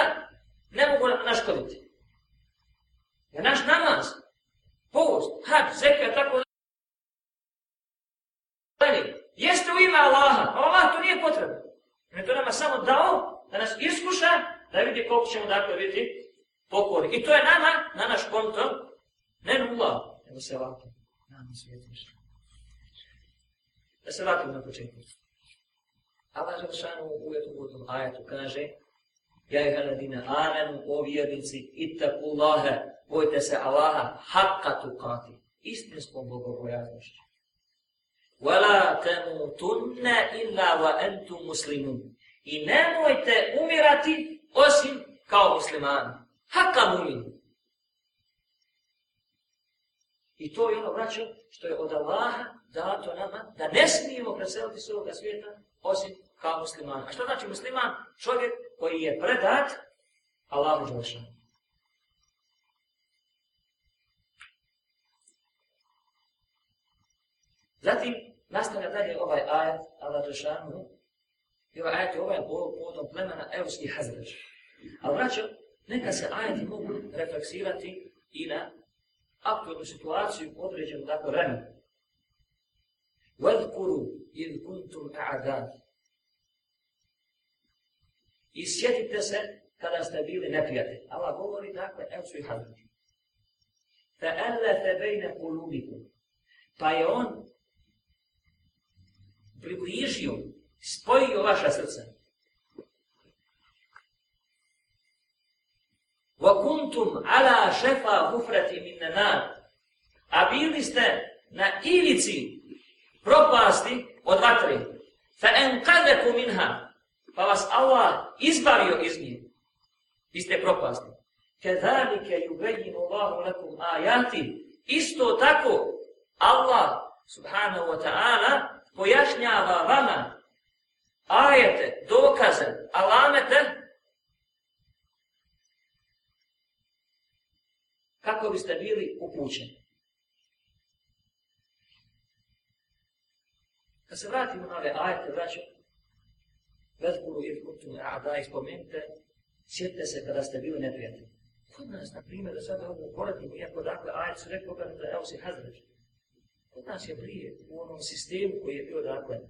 ne mogu naškoditi. Jer naš namaz, post, hač, zeka, tako dalje, jeste u ime Allaha, a Allah to nije potrebno. On je to nama samo dao da nas iskuša, da vidi koliko ćemo dakle biti pokori. I to je nama, na naš konto, ne nula, nego se ovako. Nama svijet više. Da se vratim na početku. Allah Želšanu u etu uvodnom ajetu kaže Ja je haladina amenu, o vjernici, ittaku Allahe, bojte se Allaha, haqqa tukati, istinskom bogobojaznošću. Wala tamutunna illa wa antum muslimun. I nemojte umirati osim kao muslimani. Hakka mumin. I to je ono, braćo, što je od Allaha dato nama, da ne smijemo preseliti s ovoga svijeta osim kao musliman. A što znači musliman? Čovjek koji je predat Allahu Đelešanu. Zatim, nastavlja dalje ovaj ajet Allah Đelešanu i ovaj ajet je ovaj povodom plemena Eus i Hazreć. Ali vraćam, neka se ajeti mogu refleksirati i na aktualnu situaciju određenu tako vremenu. وَذْكُرُوا إِذْ كُنْتُمْ أَعْدَانِ I sjetite se kada ste bili neprijatelji. Allah govori dakle, evo su i hadrati. Fe ellefe bejne kulubiku. Pa je on približio, spojio vaša srca. Wa kuntum ala šefa hufrati minne nad. A bili ste na ivici propasti od vatre. Fe enkadeku minha. Fe enkadeku minha pa vas Allah izbavio iz nje, iz te propasti. Kedalike yubejinu Allahu lakum ajati, isto tako Allah subhanahu wa ta'ala pojašnjava vama ajete, dokaze, alamete, kako biste bili upućeni. Kad se vratimo na ove ajete, vraćamo, Vezkuru i kuntum a'da i spomenite, sjetite se kada ste bili neprijatelji. Kod nas, na primjer, da sada ovo uporadimo, iako dakle, ajed su rekao kada da evo si hazreć. Kod nas je prije u onom sistemu koji je bio dakle [CLEARS THROAT]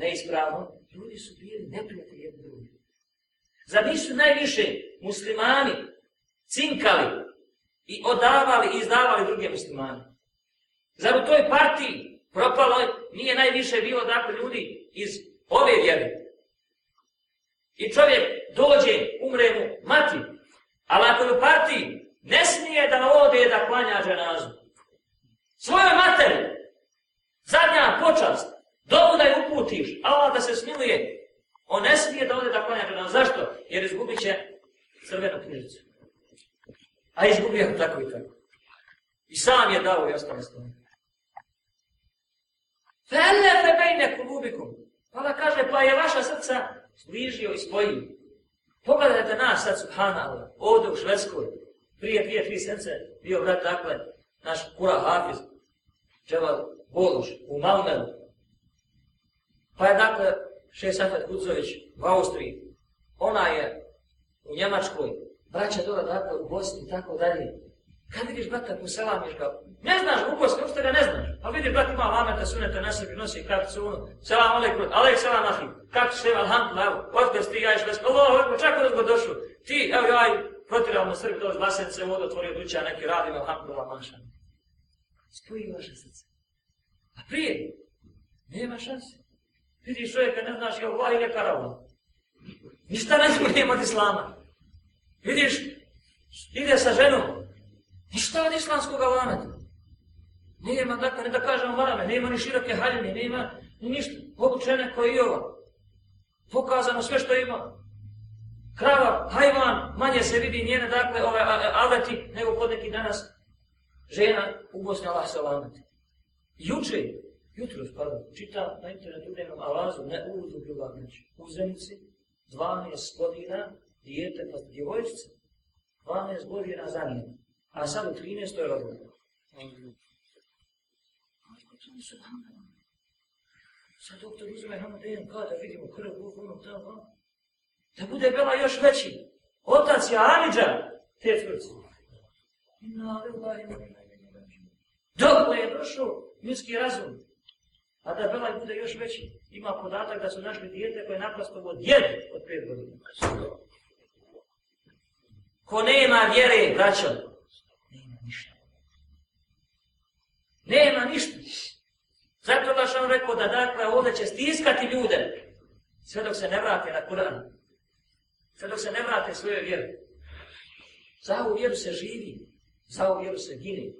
neispravno, ljudi su bili neprijatelji jedni drugi. Zar nisu najviše muslimani cinkali i odavali i izdavali druge muslimane? Zar u toj partiji propalo nije najviše bilo dakle ljudi iz ove vjere. I čovjek dođe, umre mu mati, ali ako ju u ne smije da ode da klanja dženazu. Svojoj materi, zadnja počast, dobu da je uputiš, Allah da se smiluje, on ne smije da ode da klanja dženazu. Zašto? Jer izgubit će crvenu knjižicu. A izgubio je tako i tako. I sam je dao i ostale stvari. Fele fe bejne kulubikum. Pa da kaže, pa je vaša srca zbližio i spojio. Pogledajte nas sad, subhanallah, ovdje u Švedskoj, prije dvije, tri sence, bio brat, dakle, naš kura Hafiz, Čeval Boluš, u Malmenu. Pa je, dakle, Šesafet Kudzović u Austriji, ona je u Njemačkoj, braća Dora, dakle, u Bosni i tako dalje. Kad vidiš brata, poselamiš ga, ne znaš, u Bosni, uopšte ga ne znaš. Ali vidi, brat ima lameta, suneta na sebi, nosi karticu, ono, selam alaikum, alaik selam ahi, kako se ima, alhamdulillah, evo, otkaz ti ga išli, Allah, evo, čak od ga došlo, ti, evo, jaj, protirao mu Srbi, dođe glasence, vodo, otvorio duća, neki radim, alhamdulillah, manša. Spoji vaše srce. A prije, nema šanse. Vidiš čovjeka, ne znaš, je Allah ili karavan. Ništa ne znam, nema od islama. Vidiš, ide sa ženom, Ništa od islamskog alameta. Nema, dakle, ne da kažem marame, nema ni široke haljine, nema ni ništa. Obučene koji i ova. Pokazano sve što ima. Krava, hajvan, manje se vidi njene, dakle, ove aleti, nego kod neki danas žena u Bosni Allah se alameti. Juče, jutro pardon, čita na internetu dnevnom alazu, ne uvudu bila, neće. u zemljici, 12 godina, dijete, pa djevojčice, 12 godina za a sad u 13. je rodila. Sad doktor uzme hama da kada vidimo krv, ovo, ono, tamo. Da bude bela još veći. Otac je Amidža te tvrci. Dok je došao ljudski razum, a da bela bude još veći, ima podatak da su našli dijete koje je naprosto od djed od pet godina. Ko nema vjere, braćo, nema ništa. Nema ništa. Zato baš on rekao da dakle ovdje će stiskati ljude sve dok se ne vrate na Kur'an. Sve dok se ne vrate svoje vjere. Za ovu vjeru se živi, za ovu vjeru se gine,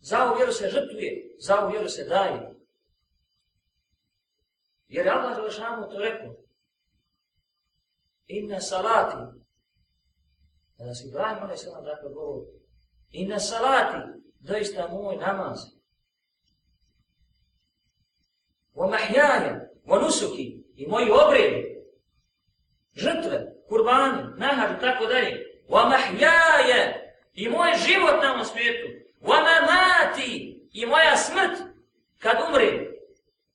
za ovu vjeru se žrtvuje, za ovu vjeru se daje. Jer Allah Želešanu to rekao. Inna salati. Kada si Ibrahim Ali Salam dakle govori. Inna salati. Doista moj namaz. Wa mahjaja. Wa. I moji obredi. Žrtve. Kurbani. Nahar i tako dalje. Wa mahjaja. I moj život na ovom svijetu. Wa mamati. I moja smrt. Kad umrem.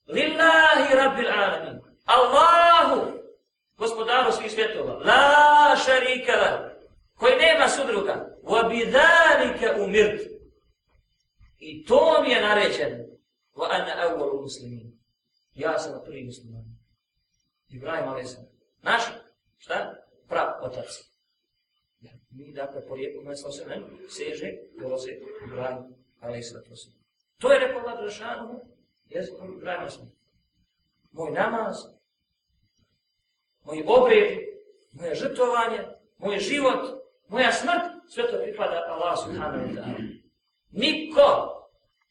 Lillahi rabbil alamin. Allahu, gospodaru svih svjetova, la šarika la, koji nema sudruga, wa bidhalika umirt. I to mi je naređeno. Wa ana awwalu muslimin. Ja sam prvi musliman. Ibrahim a.s. Naš, šta? Prav otac. Mi, dakle, porijeklo mesla se ne seže, dolaze Ibrahim a.s. To je rekao Allah Drašanu, jezikom Ibrahima smo. Moj namaz, moji obred, moje žrtovanje, moj život, moja smrt, sve to pripada Allah subhanahu wa ta'ala. Niko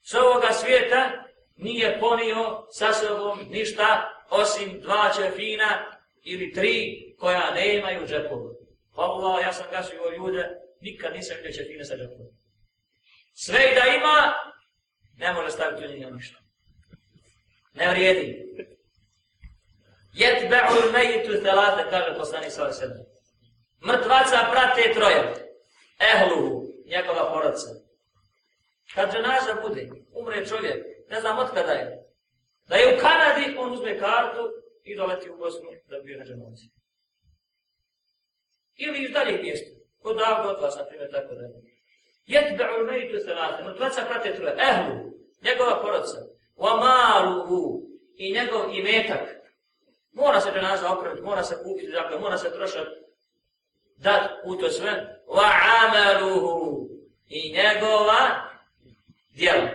s ovoga svijeta nije ponio sa sobom ništa osim dva čefina ili tri koja nemaju džepove. džepovu. Pa Allah, ja sam gasio ljude, nikad nisam vidio čefine sa džepovom. Sve i da ima, ne može staviti u njega ništa. Ne vrijedi. Jetbe'u mejitu zelate, kaže poslani sa sebe. Mrtvaca prate troje. Ehluhu, njegova porodca. Kad ženaza bude, umre čovjek, ne znam od kada je. Da je u Kanadi, on uzme kartu i doleti u Bosnu da bi bio na ženazi. Ili iz daljih mjesta. Kod davno od vas, na primjer, tako da je. Jetbe'u mejitu zelate, mrtvaca prate troje. ehlu, njegova porodca wa maluhu i njegov imetak. Mora se dženaza opraviti, mora se kupiti, dakle, mora se trošati dat u to sve. Wa amaluhu i njegova djela.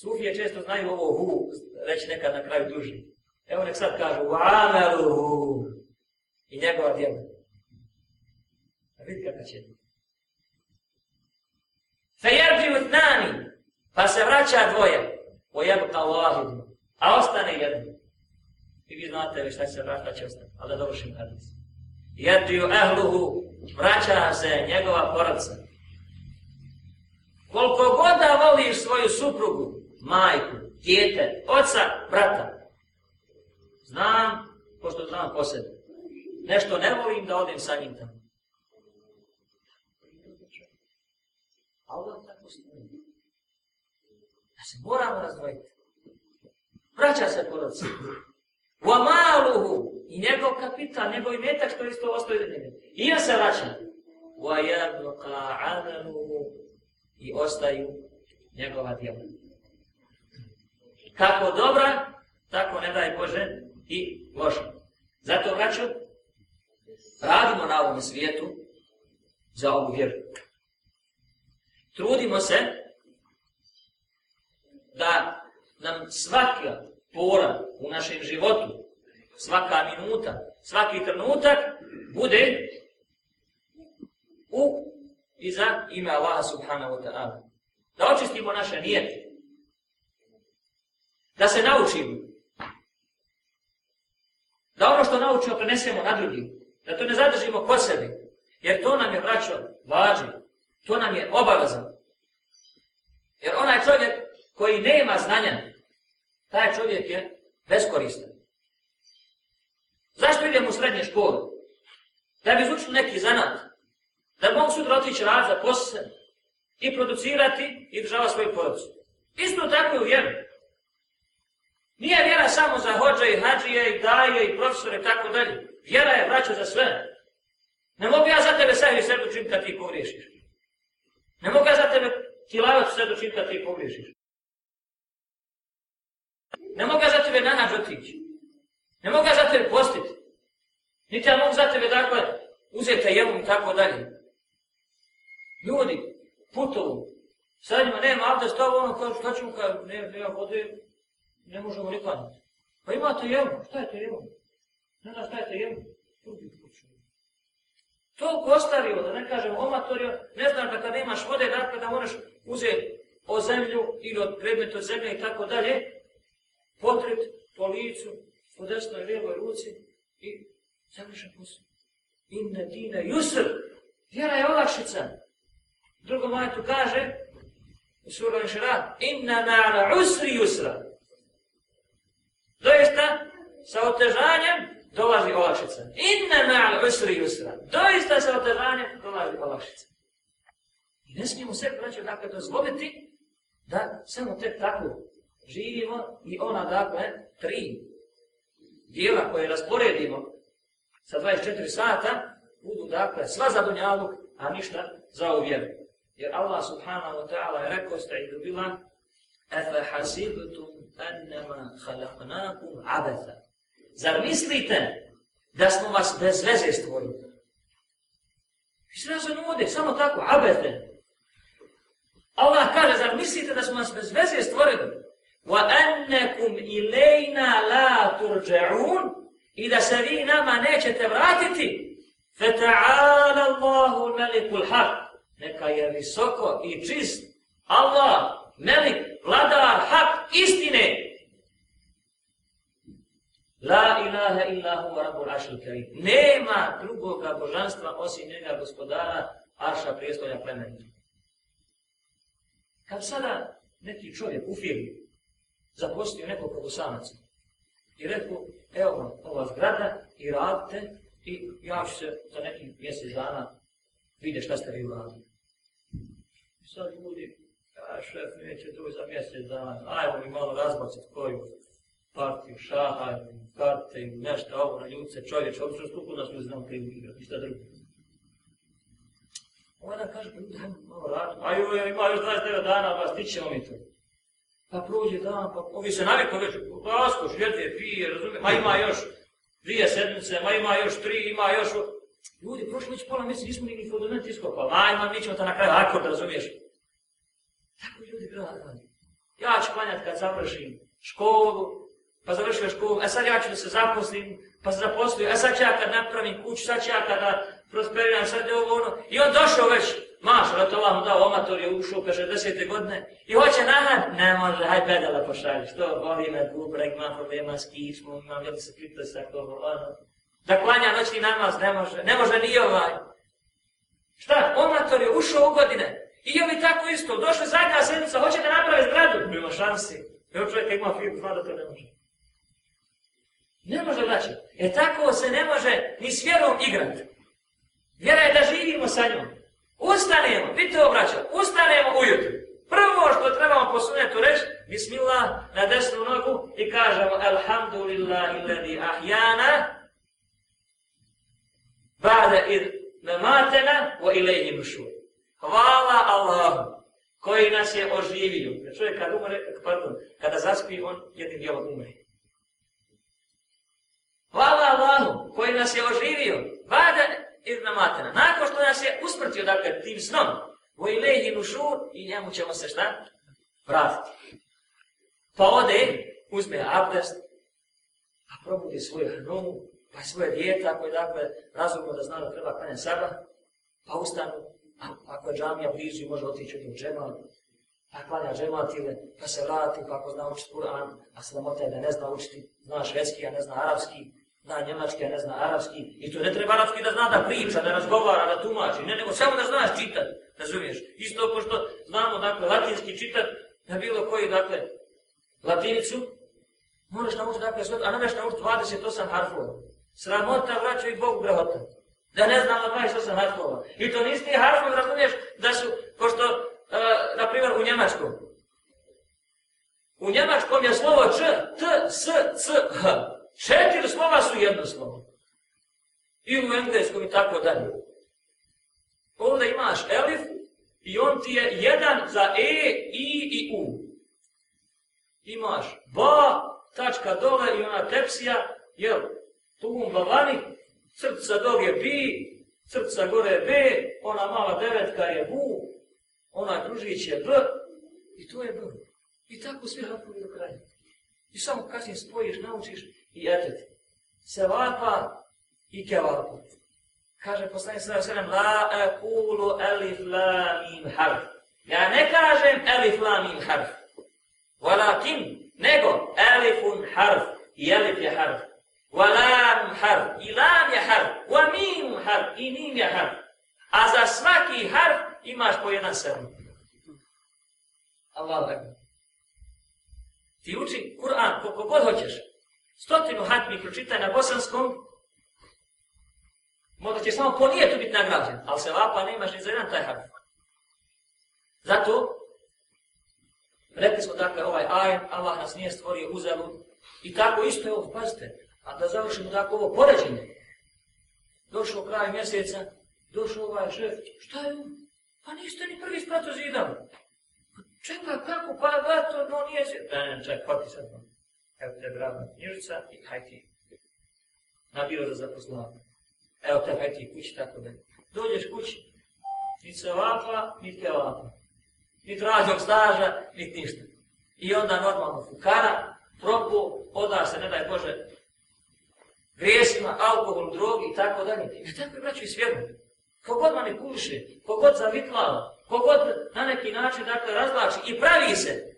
Sufije često znaju ovo hu, reći nekad na kraju duži. Evo nek sad kažu, wa amaluhu i njegova djela. A vidi kakav će. Fejerđi u tnani, Pa se vraća dvoje. O jebu kao vahidu. A ostane jedan. I vi znate li šta će se vraća, će ostane. Ali da dovršim hadis. Jediju ehluhu. Vraća se njegova porodca. Koliko god da voliš svoju suprugu, majku, djete, oca, brata. Znam, pošto znam po sebi. Nešto ne volim da odem sa njim tamo. Allah tako stoji se moramo razdvojiti. Vraća se porodci. U amaluhu i njegov kapital, njegov imetak što isto ostaje za njega. I ja se vraća. U ajabnuka amaluhu i ostaju njegova djela. Kako dobra, tako ne daj Bože i loša. Zato braćo, radimo na ovom svijetu za ovu vjeru. Trudimo se da nam svaka pora u našem životu, svaka minuta, svaki trenutak bude u i za ime Allaha subhanahu wa ta'ala. Da očistimo naše nijete. Da se naučimo. Da ono što naučimo prenesemo na drugi. Da to ne zadržimo kod sebe. Jer to nam je vraćo važno. To nam je obavezan. Jer onaj čovjek koji nema znanja, taj čovjek je beskoristan. Zašto idemo u srednje škole? Da bi izučili neki zanat, da mogu sutra otići rad za posao i producirati i država svoju porodicu. Isto tako je u vjeru. Nije vjera samo za hođe i hađije i daje i profesore i tako dalje. Vjera je vraća za sve. Ne mogu ja za tebe sajri sve učiniti kad ti pogriješiš. Ne mogu ja za tebe tilavati sve učiniti kad ti pogriješiš. Ne mogu ja za tebe nanađ otići. Ne mogu ja za tebe postiti. Niti ja mogu za tebe, dakle, uzeti jelu i tako dalje. Ljudi, putovu, sad njima nema abdest, ovo ono, kao šta ću, kao, ne, ne, nema vode, ne možemo ni klanjati. Pa ima jelu, šta je to? Ne zna šta je to jelu? Drugi kuću. Toliko ostario, da ne kažem omatorio, ne znam da kada imaš vode, dakle da moraš uzeti o zemlju ili od predmeta od zemlje i tako dalje, potret po licu, po desnoj i lijevoj ruci i završen posao. Inne dine yusr, vjera je olakšica. Drugo majetu kaže, u suru Inšara, inna na'ala usri yusra. Sa otežanjem dolazi olakšica. Inna ma'al usri yusra. Doista, sa otežanjem dolazi olakšica. I ne smijemo se, braćo, dakle, dozvoliti da samo tek tako živimo i ona, dakle, tri dijela koje rasporedimo sa 24 sata, budu, dakle, sva za dunjaluk, a ništa za uvjeru. Jer Allah subhanahu wa ta'ala je rekao ste i dobila Efe hasibtum ennema khalaqnakum abatha. Zar mislite da smo vas bez veze stvorili? Vi se nas nude, samo tako, abete. Allah kaže, zar mislite da smo vas bez veze stvorili? Wa annakum ilayna la turđa'un i da se vi nama nećete vratiti? Feta'ala Allahu melikul haq neka je visoko i čist Allah, melik, vladar, hak, istine. La ilaha illahu rabbul ašil karim. Nema drugoga božanstva osim njega gospodara Arša prijestolja plemenita. Kad sada neki čovjek u firmi zaposlio nekog probosanaca i rekao, evo vam ova zgrada i radite i ja ću se za neki mjesec dana vidjeti šta ste vi uradili sad ljudi, a šef neće doći za mjesec dana, ajmo mi malo razbacati koju partiju, šaha, karte ili nešto, ovo na ljudce, čovječ, ovo što stupu nas ljudi znam krivu igrati, ništa drugo. Ona kaže, pa ljudi, hajmo malo raditi, a joj, ima još 29 dana, vas, ti ćemo mi to. Pa prođe dan, pa ovi se navikao već, pasko, šljete, pije, razumije, ma ima još dvije sedmice, ma ima još tri, ima još Ljudi, prošlo već pola mjeseca, nismo ni fundament iskopali. Ajmo, mi ćemo to na kraju akord, razumiješ? Tako ljudi radi. Ja ću klanjati kad završim školu, pa završio školu, a e, sad ja ću da se zaposlim, pa se zaposlio, a sad ću ja kad napravim kuću, sad ću ja kada prosperiram, sad je ovo ono. I on došao već, maš, da to vam dao, omator je ušao, kaže, desete godine, i hoće nahad, ne može, haj pedala pošalji, što boli me, bubrek, imam problema s kičmom, imam, jel se pritisak, ovo, ono. Da klanja noćni namaz, ne može, ne može ni ovaj. Šta, omator je ušao u godine, i je mi tako isto, došli zadnja sedmica, hoće da naprave zgradu, nema šansi. Evo čovjek ima firmu, zna da to ne može. Ne može vraći. E tako se ne može ni s vjerom igrati. Vjera je da živimo sa njom. Ustanemo, vidite obraća, ustanemo ujutru. Prvo što trebamo po sunetu reći, Bismillah, na desnu nogu i kažemo Alhamdulillahi ladhi ahjana, Ba'da id namatena wa ilaihi nushur. Hvala Allahu koji nas je oživio. Čovjek kad umre, pardon, kada zaspi, on jednim dijelom umre. Hvala Allahu koji nas je oživio. Ba'da id namatena. Nakon što nas je usprtio, dakle, tim snom, wa ilehi nušur i njemu ćemo se šta? Vratiti. Pa ode, uzme abdest, a probudi svoju hranu, pa svoje dijete, ako je dakle razumno da zna da treba klanjati sabah, pa ustanu, a ako je džamija blizu i može otići u džemal, pa klanja džematile, pa se vrati, pa ako zna učiti Kur'an, a sramota je da ne zna učiti, zna švedski, a ne zna arapski, zna njemački, a ne zna arapski, i to ne treba arapski da zna da priča, da razgovara, da tumači, ne, nego samo da znaš čitati, razumiješ? Isto ko što znamo, dakle, latinski čitati, na bilo koji, dakle, latinicu, moraš naučiti, dakle, sve, a ne možeš naučiti 28 harfova. Sramota vraća i Bogu grehota. Da ne znam na 28 harfova. I to nisi ti harfovi, razumiješ, da su, pošto, uh, e, na primjer, u Njemačkom. U Njemačkom je slovo Č, T s, c, h. Četiri slova su jedno slovo. I u engleskom i tako dalje. Ovdje imaš elif i on ti je jedan za e, i i u. Imaš ba, tačka dole i ona tepsija, jel, tugum bavani, crca dog je bi, crca gore je b, ona mala devetka je bu, ona kružić je b, i to je b. I tako sve harfovi do kraja. I samo kasnije spojiš, naučiš i etet. Sevapa i kevapa. Kaže poslanik sallallahu alejhi ve sellem la aqulu alif lam mim harf. Ja ne kažem alif lam mim harf. Walakin nego alifun harf i alif je harf. Wa lam harf i lam je harf. Wa mim harf i mim je harf. A za svaki harf imaš po jedan sedm. Allah akbar. Ti uči Kur'an koliko god hoćeš. Stotinu hatmi pročita na bosanskom, Možda će samo po nijetu biti nagrađen, ali se vapa nemaš ni za jedan taj harf. Zato, rekli smo dakle ovaj ajet, Allah nas nije stvorio uzelu i tako isto je ovo, pazite, a da završimo tako ovo poređenje. Došao kraj mjeseca, došao ovaj šef, šta je on? Pa niste ni prvi sprato zidali. Pa čekaj, kako, pa da to no, nije se... Ne, ne, čekaj, pa ti sad. Evo te bravna knjižica i haj ti. Nabio za zapoznavanje. Evo te haj ti kući, tako da. Dođeš kući, ni se ovakva, ni te ovakva. Ni tražnog staža, ni ništa. I onda normalno fukara, propu, oda se, ne daj Bože, grijesima, alkohol, drogi i tako dalje. I tako je braću i svjedno. Kogod manipuliše, kogod zavitlava, kogod na neki način dakle, razlači i pravi se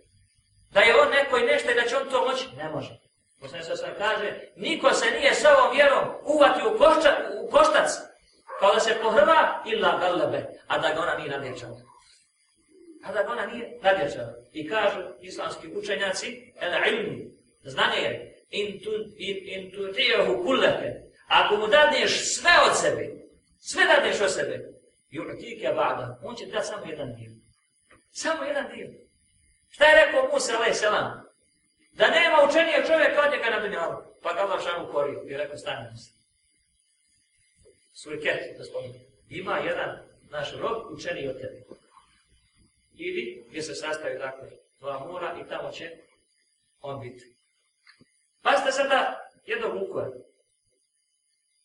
da je on neko i nešto i da će on to moći, ne može. Poslani sa sam kaže, niko se nije sa ovom vjerom uvati u, košta, u koštac, kao da se pohrva illa galebe, a da ga ona nije nadječala. A da ga ona nije nadječala. I kažu islamski učenjaci, el ilmu, znanje je, in tu, in, in tu kulleke, ako mu dadneš sve od sebe, sve dadneš od sebe, ju'tike ba'da, on će dati samo jedan dio. Samo jedan dio. Šta je rekao Musa, alaih selam? Da nema učenija čovjeka od njega na dunjalu. Pa ga Allah šanu korio i rekao stane se. Suriket, da spomenu. Ima jedan naš rob učeniji od tebe. Idi gdje se sastavi dakle dva mora i tamo će on biti. Pazite sada jednog Vukova.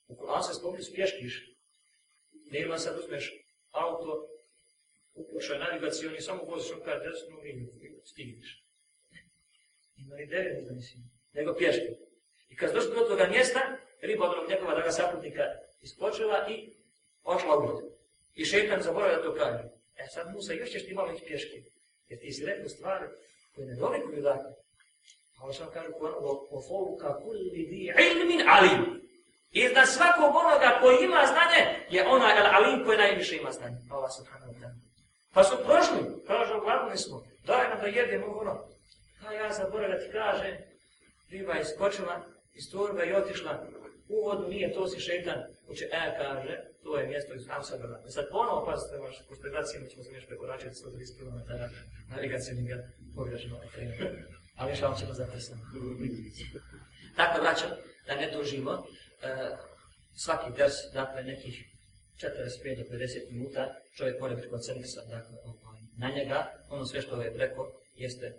U Kur'an se spomni su pješkiš. Ne ima sad uzmeš auto, upušaj navigacioni, samo voziš okar desnu liniju, stigneš ima ni devet, ne mislim, nego pješke. I kad došli do toga mjesta, riba od njegova draga saputnika iskočila i ošla u vodu. I šeitan zaboravio da to kaže. E sad Musa, još ćeš ti malo ići pješke. Jer ti si rekao stvari koje ne dolikuju dakle. A ovo sam Koranu, o foluka kulli di ilmin alim. I da svakog onoga koji ima znanje, je onaj al alim koji najviše ima znanje. Allah subhanahu wa ta'ala. Pa su prošli, kažu, gladni smo, daj nam da jedemo ono, A ja zaboravim da ti kaže, riba je skočila iz torbe i otišla u vodu, nije to si šetan, uče, e, kaže, to je mjesto iz Amsterdama. I sad ponovo pazite vaš, pošto je gledacima ćemo se nešto prekoračiti 130 km navigacijom ga pogrešno. Ali još vam ćemo zapisati. Tako vraćam, da ne dužimo, uh, svaki ders, dakle, nekih 45 do 50 minuta, čovjek mora biti koncentrisan, dakle, ovaj, na njega, ono sve što je preko, jeste e,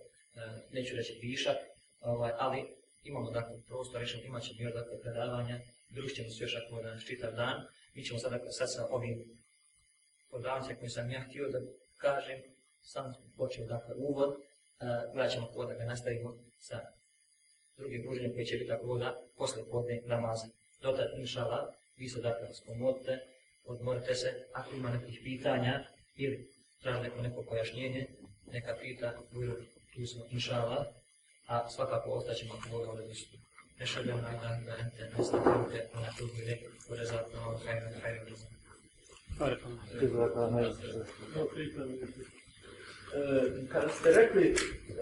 neću reći višak, ovaj, ali imamo dakle prostor, rešen, imat ćemo još dakle predavanja, družit ćemo se još ako da čitav dan. Mi ćemo sad, dakle, sad sa ovim podavanjima koji sam ja htio da kažem, sam počeo dakle uvod, e, gledat ćemo kod da ga nastavimo sa drugim druženjem koji će biti dakle, tako voda posle podne namaza. Dotad, inšala, vi se dakle spomodite, odmorite se, ako ima nekih pitanja ili traži neko, neko pojašnjenje, neka pita, ujru tu smo inšala, a svakako ostaćemo ako Boga ovdje istu. Ne na dan da ente ne stavljate na tu gdje bude zato hajra, hajra, hajra. Kada ste rekli,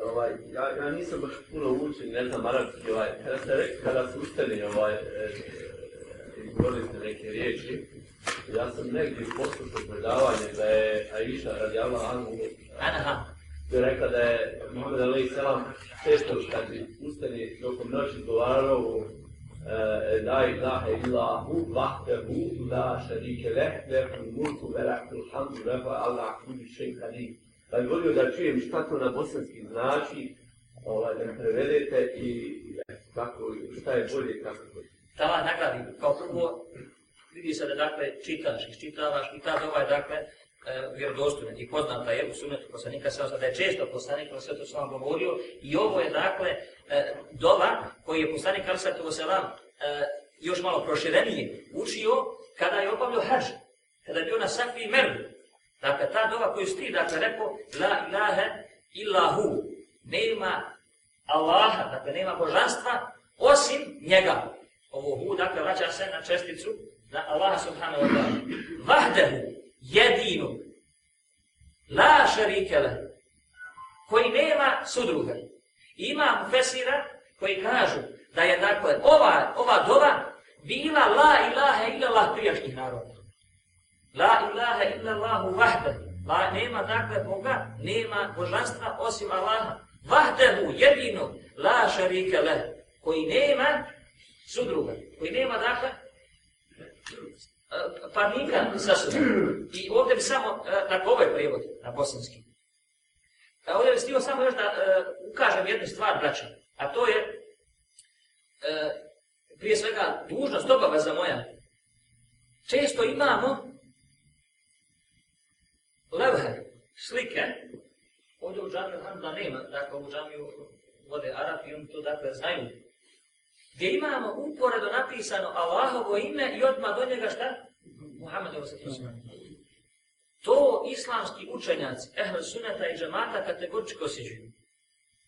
ovaj, ja, ja nisam baš puno učen, ne znam arabski, ovaj, kada ste rekli, kada ste ustali, ovaj, e, izgovorili ste neke riječi, ja sam negdje poslušao predavanje da je Aisha radi Allah Anu, što je rekla da je Muhammed Ali Selam često kad bi ustane tokom noći govarao la ilaha illa hu vahdehu la šarike leh lehu mulku velahtu hamdu lehu Allah kulli šeji kadim. Pa je volio da čujem šta to na bosanski znači, ovaj, da prevedete i kako, šta je bolje kako bolje. Ta nagradi, kao prvo, vidi se da dakle čitaš, iščitavaš i ta dova je dakle e, vjerodostojna i poznata je u sunetu poslanika sa da je često poslanik na svetu sam govorio i ovo je dakle e, dova koji je poslanik al svetu selam e, još malo proširenije učio kada je obavljao hađ, kada je bio na Safi i Mervu. Dakle, ta dova koju sti, dakle, rekao, la ilaha illa hu, nema Allaha, dakle, nema božanstva, osim njega. Ovo hu, dakle, vraća se na česticu, na Allaha subhanahu wa ta'ala. Vahdehu, jedinu, la šarike le, koji nema sudruga. Ima fesira koji kažu da je, dakle, ova, ova dova bila la ilaha illa Allah prijašnjih naroda. La ilaha illa Allahu vahdehu. La, nema, dakle, Boga, nema božanstva osim Allaha. Vahdehu, jedinu, la šarike le, koji nema sudruga, koji nema, dakle, parnika sa sobom. I ovdje bi samo, e, na ovaj prijevod na bosanski. A ovdje bi stio samo još da uh, ukažem jednu stvar, braća. A to je, uh, prije svega, dužnost, obaveza moja. Često imamo levhe, slike, ovdje u džamiju Hamda nema, dakle, u džamiju vode Arapi, oni to, dakle, znaju gdje imamo uporedo napisano Allahovo ime i odmah do njega šta? Muhammedovo se To islamski učenjaci, ehl sunata i džamata kategoričko osjećuju.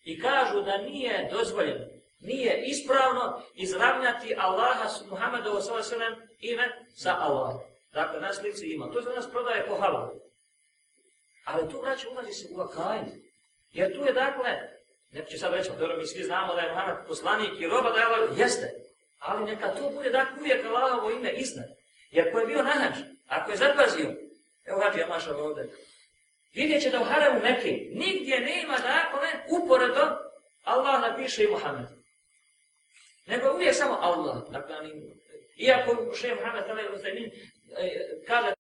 I kažu da nije dozvoljeno, nije ispravno izravnjati Allaha su Muhammedovo sallam ime sa Allahom. Dakle, na slici ima. To za nas prodaje po halalu. Ali tu, braće, ulazi se u akajnu. Jer tu je, dakle, Neko će sad reći, pa dobro, mi svi znamo da je Muhammed poslanik i roba da je Allah, jeste. Ali neka to bude da uvijek Allahovo ime iznad. Jer ko je bio nahač, ako je zapazio, evo hađi ja ovdje, vidjet će da u Haramu Mekke nigdje nema dakle uporedo Allah napiše i Muhammed. Nego uvijek samo Allah. Dakle, iako še Muhammed, e, kaže